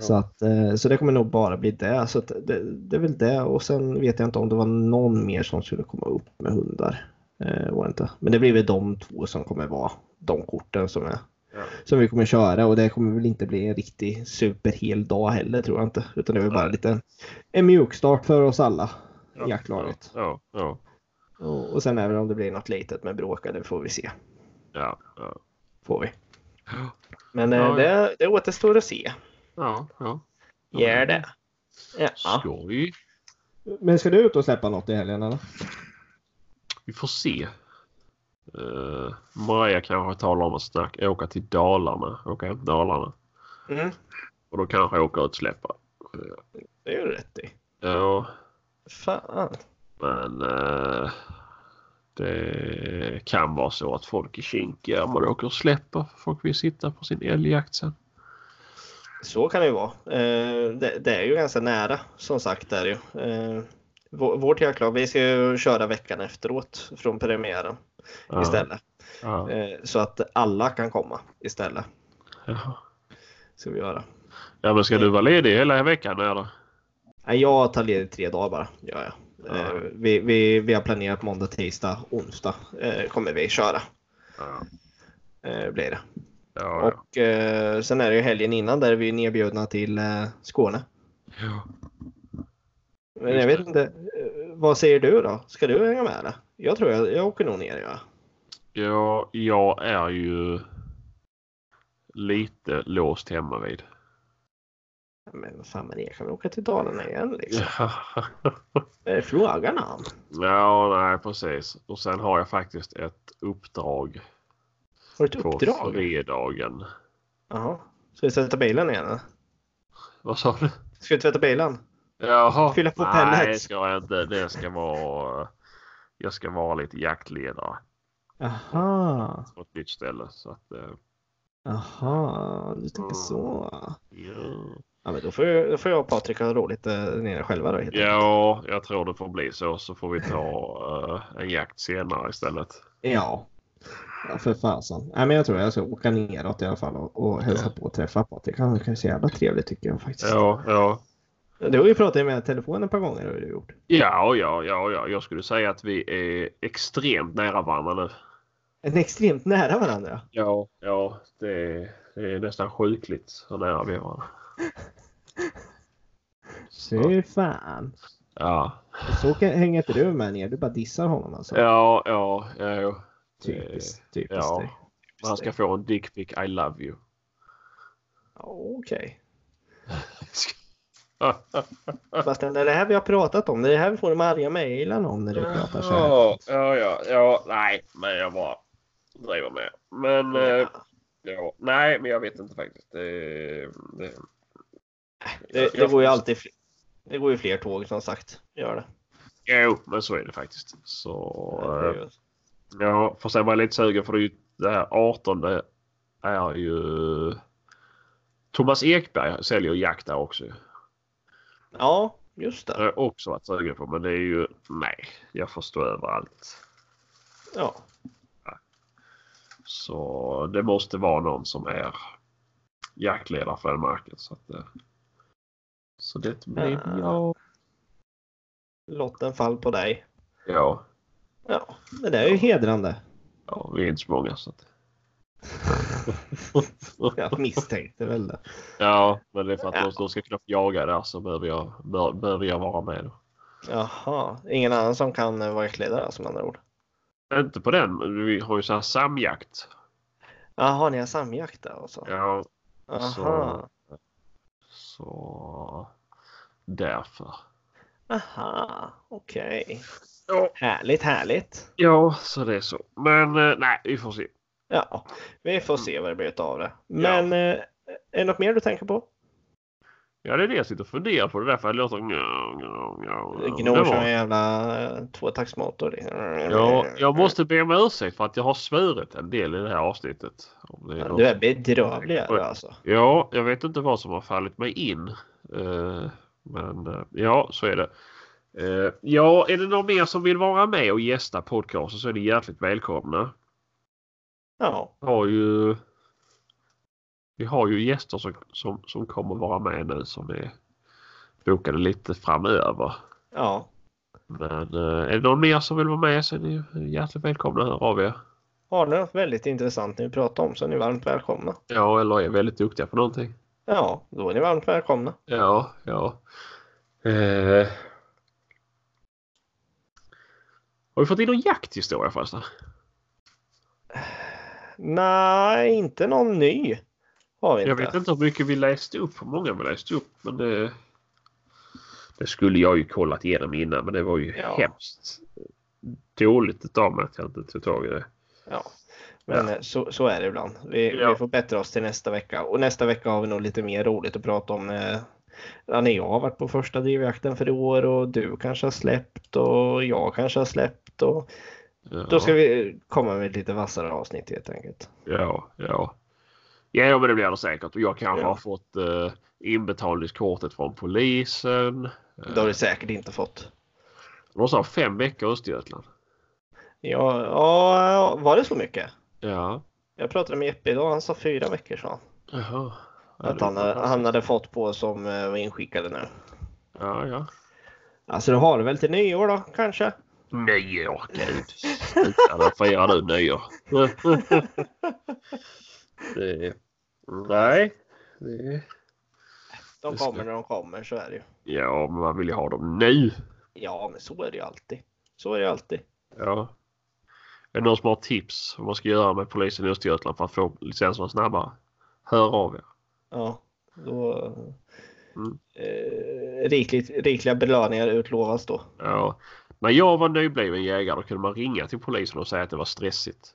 Så, att, eh, så det kommer nog bara bli det. Så det, det är väl det och sen vet jag inte om det var någon mer som skulle komma upp med hundar. Eh, inte. Men det blir väl de två som kommer vara de korten som, är, Ja. som vi kommer köra och det kommer väl inte bli en riktig superhel dag heller tror jag inte. Utan det är väl bara lite en mjukstart för oss alla Ja. i jaktlaget. Ja, ja, Och, och sen även om det blir något litet med bråka, det får vi se. ja. ja. Får vi. Men eh, det, det återstår att se. Ja, ja. Gör det. Ja. Skoj. Men ska du ut och släppa något i helgen eller? Vi får se. Uh, Maria kanske talar om att snack, åka till Dalarna. Åka hem till Dalarna. Mm, Och då kanske jag åker ut och släppa. det gör du rätt i. Ja, Fan. men eh, det kan vara så att folk är kinkiga om man åker och släpper. Folk vill sitta på sin älgjakt sen. Så kan det ju vara. Eh, det, det är ju ganska nära som sagt. Är ju. Eh, vå- vårt jaktlag, vi ska ju köra veckan efteråt från premiären. Ja. istället. Ja. Eh, så att alla kan komma istället. Jaha. Ska vi göra. Ja men ska du vara ledig hela veckan eller? Nej, jag tar ledigt tre dagar bara. Ja, ja. Ja. Vi, vi, vi har planerat måndag, tisdag, onsdag kommer vi köra. Ja. Blir det. Ja, ja. Och eh, sen är det ju helgen innan där vi är nedbjudna till eh, Skåne. ja. Men jag vet det. inte. eh, Vad säger du då? Ska du hänga med eller? Jag tror jag, jag åker nog ner. Ja. Ja, jag är ju lite låst hemma vid. Men vad fan med det? Kan vi åka till Dalarna igen liksom? Ja. Eh, Frågan han. ja, nej precis. Och sen har jag faktiskt ett uppdrag Har du ett på uppdrag? fredagen. Jaha. Ska du tvätta bilen igen? eller? Vad sa du? Ska du tvätta bilen? Jaha. Fylla på Nej, pellets. det ska jag inte. Det ska vara... Jag ska vara lite jaktledare Jaha. på ett nytt ställe. Så att, eh, Jaha, du tänker Mm. så. ja. Ja, men då får jag, då får jag och Patrik ha roligt eh, nere själva då. ja, jag tror det får bli så. Så får vi ta eh, en jakt senare istället. Ja. Ja, för fasen. Nej, men jag tror jag ska åka neråt i alla fall och, och hälsa på och träffa Patrik. Han kan se jävla trevligt tycker jag faktiskt. Ja, ja. Du har ju pratat med telefonen ett par gånger har du gjort. Ja, ja, ja, ja. Jag skulle säga att vi är extremt nära varandra nu. En extremt nära varandra. Ja, ja. Det är, det är nästan sjukligt så nära vi är varandra. Fy fan. Ja, Så kan- hänger inte du med ner. Du bara dissar honom alltså. ja, ja. ja, ja. Typiskt. Typiskt ja. dig. Han ska få en dickpic I love you. Ja, Okej. Fast det är det här vi har pratat om. Det är det här vi får de arga mejlen om när du pratar så här. Ja, ja, ja, ja. Nej, men jag bara driver med. Men eh, ja, nej, men jag vet inte faktiskt. Det, det, Det, det går ju alltid det går ju fler tåg som sagt. Gör det. Jo, men så är det faktiskt. Så Det är eh, ja, för sen var jag lite sugen för det, är ju, det här 18 är ju Thomas Ekberg säljer jakt där också. Ja, just Det det. har jag också varit sugen på men det är ju nej, jag får stå över allt. Ja. Så det måste vara någon som är jaktledare för den marken. Så, att, eh, så det blir Ah. jag. Lotten fall på dig. Ja, Ja, men det är ju hedrande. ja, vi är inte så många. Så att, Jag misstänkte väl det. ja, men det är för att Ja. de, ska kunna jaga där så behöver jag, bör, behöver jag vara med. Då. Jaha, ingen annan som kan eh, vara jaktledare som andra ord. Inte på den, vi har ju så här samjakt. Jaha, ni har samjakt där och så? Ja, Aha. så, så därför. Aha, okej. Ja, Härligt, härligt. ja, så det är så. Men eh, nej, vi får se. Ja, vi får se vad det blir av det. Men eh, är det något mer du tänker på? Ja, det är det jag sitter och funderar på. Det är därför jag låter... Var- som en jävla eh, tvåtaktsmotor. Ja, jag måste be om ursäkt för att jag har svurit en del i det här avsnittet. Om det är något- Du är bedrövlig alltså. Ja, jag vet inte vad som har fallit mig in. Men ja, så är det. Eh, ja, är det någon mer som vill vara med och gästa podcasten så är ni hjärtligt välkomna. Ja, Vi har ju, vi har ju gäster som, som, som kommer vara med nu som är bokade lite framöver. ja. Men eh, är det någon mer som vill vara med så är ni hjärtligt välkomna höra av er. Har ni något väldigt intressant ni vill prata om så är ni varmt välkomna. Ja, eller är väldigt duktiga på någonting. Ja, då är ni varmt välkomna. Ja, ja. Eh. Har vi fått in någon jakthistoria förresten? Nej, inte någon ny. Har vi inte. Jag vet inte hur mycket vi läste upp, hur många vi läste upp. Men det, det skulle jag ju kollat igenom innan men det var ju Ja. hemskt dåligt utav mig att jag inte tog tag i det. Ja. Men eh, så, så är det ibland. Vi, Ja. vi får bättra oss till nästa vecka. Och nästa vecka har vi nog lite mer roligt att prata om. Eh, ja, när jag har varit på första drivjakten för i år och du kanske har släppt och jag kanske har släppt. Och Ja, då ska vi komma med ett lite vassare avsnitt helt enkelt. ja, ja. Ja, men det blir det säkert. Och jag kanske Ja. har fått eh, inbetalningskortet från polisen. Det har du säkert inte fått. De ha fem veckor i Östergötland. Ja, ja, var det så mycket? Ja. Jag pratade med Jeppe idag, han sa fyra veckor sa han. Jaha. Ja, Att han, han hade fått på som eh, var inskickade nu. Ja, ja. Alltså du har det väl till nyår då kanske? Nyår, gud. Sluta, då firar du nyår. det, nej. Det, De kommer när de kommer, så är det ju. ja, men man vill ju ha dem nu. Ja, men så är det ju alltid. Så är det ju alltid. Ja. Är det någon som har tips vad man ska göra med polisen i Östergötland för att få licenserna snabbare? Hör av er. Ja, då... Mm. Eh, rikligt, rikliga belöningar utlovas då. Ja. När jag var nybliven jägare då kunde man ringa till polisen och säga att det var stressigt.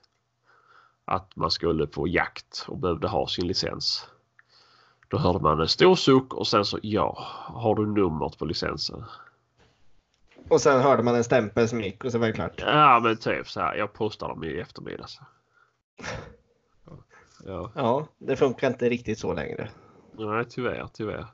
Att man skulle på jakt och behövde ha sin licens. Då hörde man en stor suck och sen så ja, har du numret på licensen? Och sen hörde man en stämpel som gick och så var det klart. Ja men typ så här, jag postar dem i eftermiddag. Ja, Ja, det funkar inte riktigt så längre. nej tyvärr, tyvärr.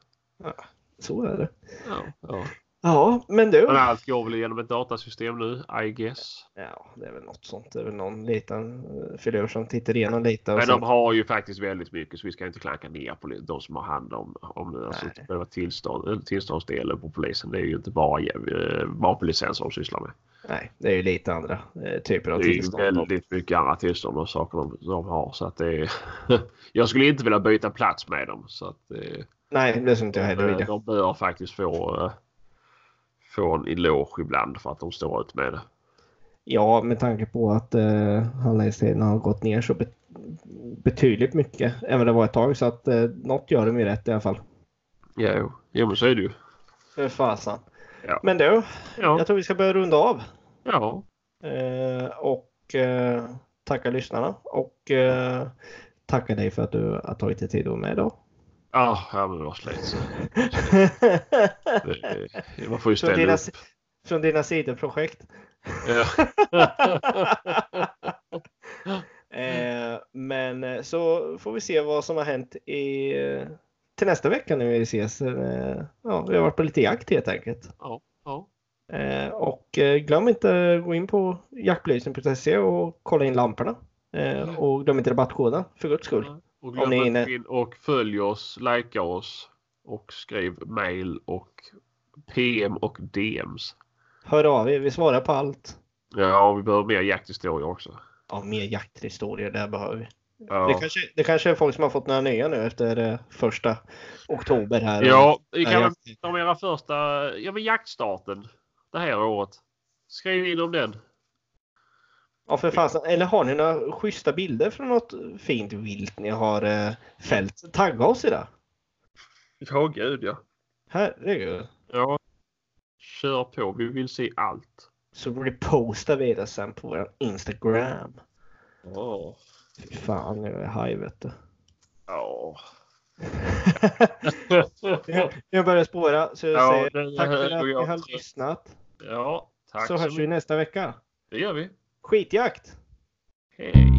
Så är det. Ja, ja. Ja, men du. Men allt går väl genom ett datasystem nu, I guess. Ja, det är väl något sånt. Det är väl någon liten eh, filur som tittar igenom lite. Men de har ju faktiskt väldigt mycket så vi ska inte klanka ner på de som har hand om, om det. Alltså, själva tillstånd, eller tillståndsdelen på polisen. Det är ju inte bara eh, vapenlicenser de sysslar med. Nej, det är ju lite andra eh, typer av Det är ju tillstånd. väldigt mycket andra tillstånd och saker de, de har. Så att det är, jag skulle inte vilja byta plats med dem. Så att, eh, Nej, det skulle inte jag heller vilja. de bör faktiskt få, eh, få en eloge ibland för att de står ut med det. Ja, med tanke på att eh, handläggningstiden har gått ner så bet betydligt mycket vad det var ett tag. Så att eh, något gör de ju rätt i alla fall. Jo, jo men så är det ju. För fasen. Ja. Men du, Ja, jag tror vi ska börja runda av. ja. Eh, och eh, tacka lyssnarna. Och eh, tacka dig för att du har tagit dig tid att vara med idag. Ah, ja men det var slut. Det- Man får ju från, ställa dina, upp. från dina sidoprojekt. Ja. Eh, men eh, så får vi se vad som har hänt i, eh, till nästa vecka när vi ses. Eh, ja, vi har varit på lite jakt helt enkelt. ja, ja. Eh, och glöm inte att gå in på jaktbelysning.se och kolla in lamporna. Eh, och glöm inte rabattkoden för guds skull. Och glöm inte in och följ oss, likea oss och skriv mail och PM och DMs. Hör av er, vi svarar på allt. Ja, vi behöver mer jakthistorier också. Ja, mer jakthistorier, det behöver vi. Ja, Det, kanske, det kanske är folk som har fått några nya nu efter eh, första oktober här. ja vi kan väl jakt- ta om era första, ja men jaktstarten det här året. Skriv in om den. Ja, för fasen. Eller har ni några schyssta bilder från något fint vilt ni har eh, fällt? Tagga oss i det. Ja, gud ja. Herregud. Ja. Kör på, vi vill se allt. Så repostar vi det sen på vår Instagram. Ja. Fy fan, nu är jag haj vet du. Ja. Jag börjar spåra så jag Ja, säger tack för att ni jag har lyssnat. Ja, tack Så hörs vi nästa vecka. Det gör vi. Skitjakt! Hej.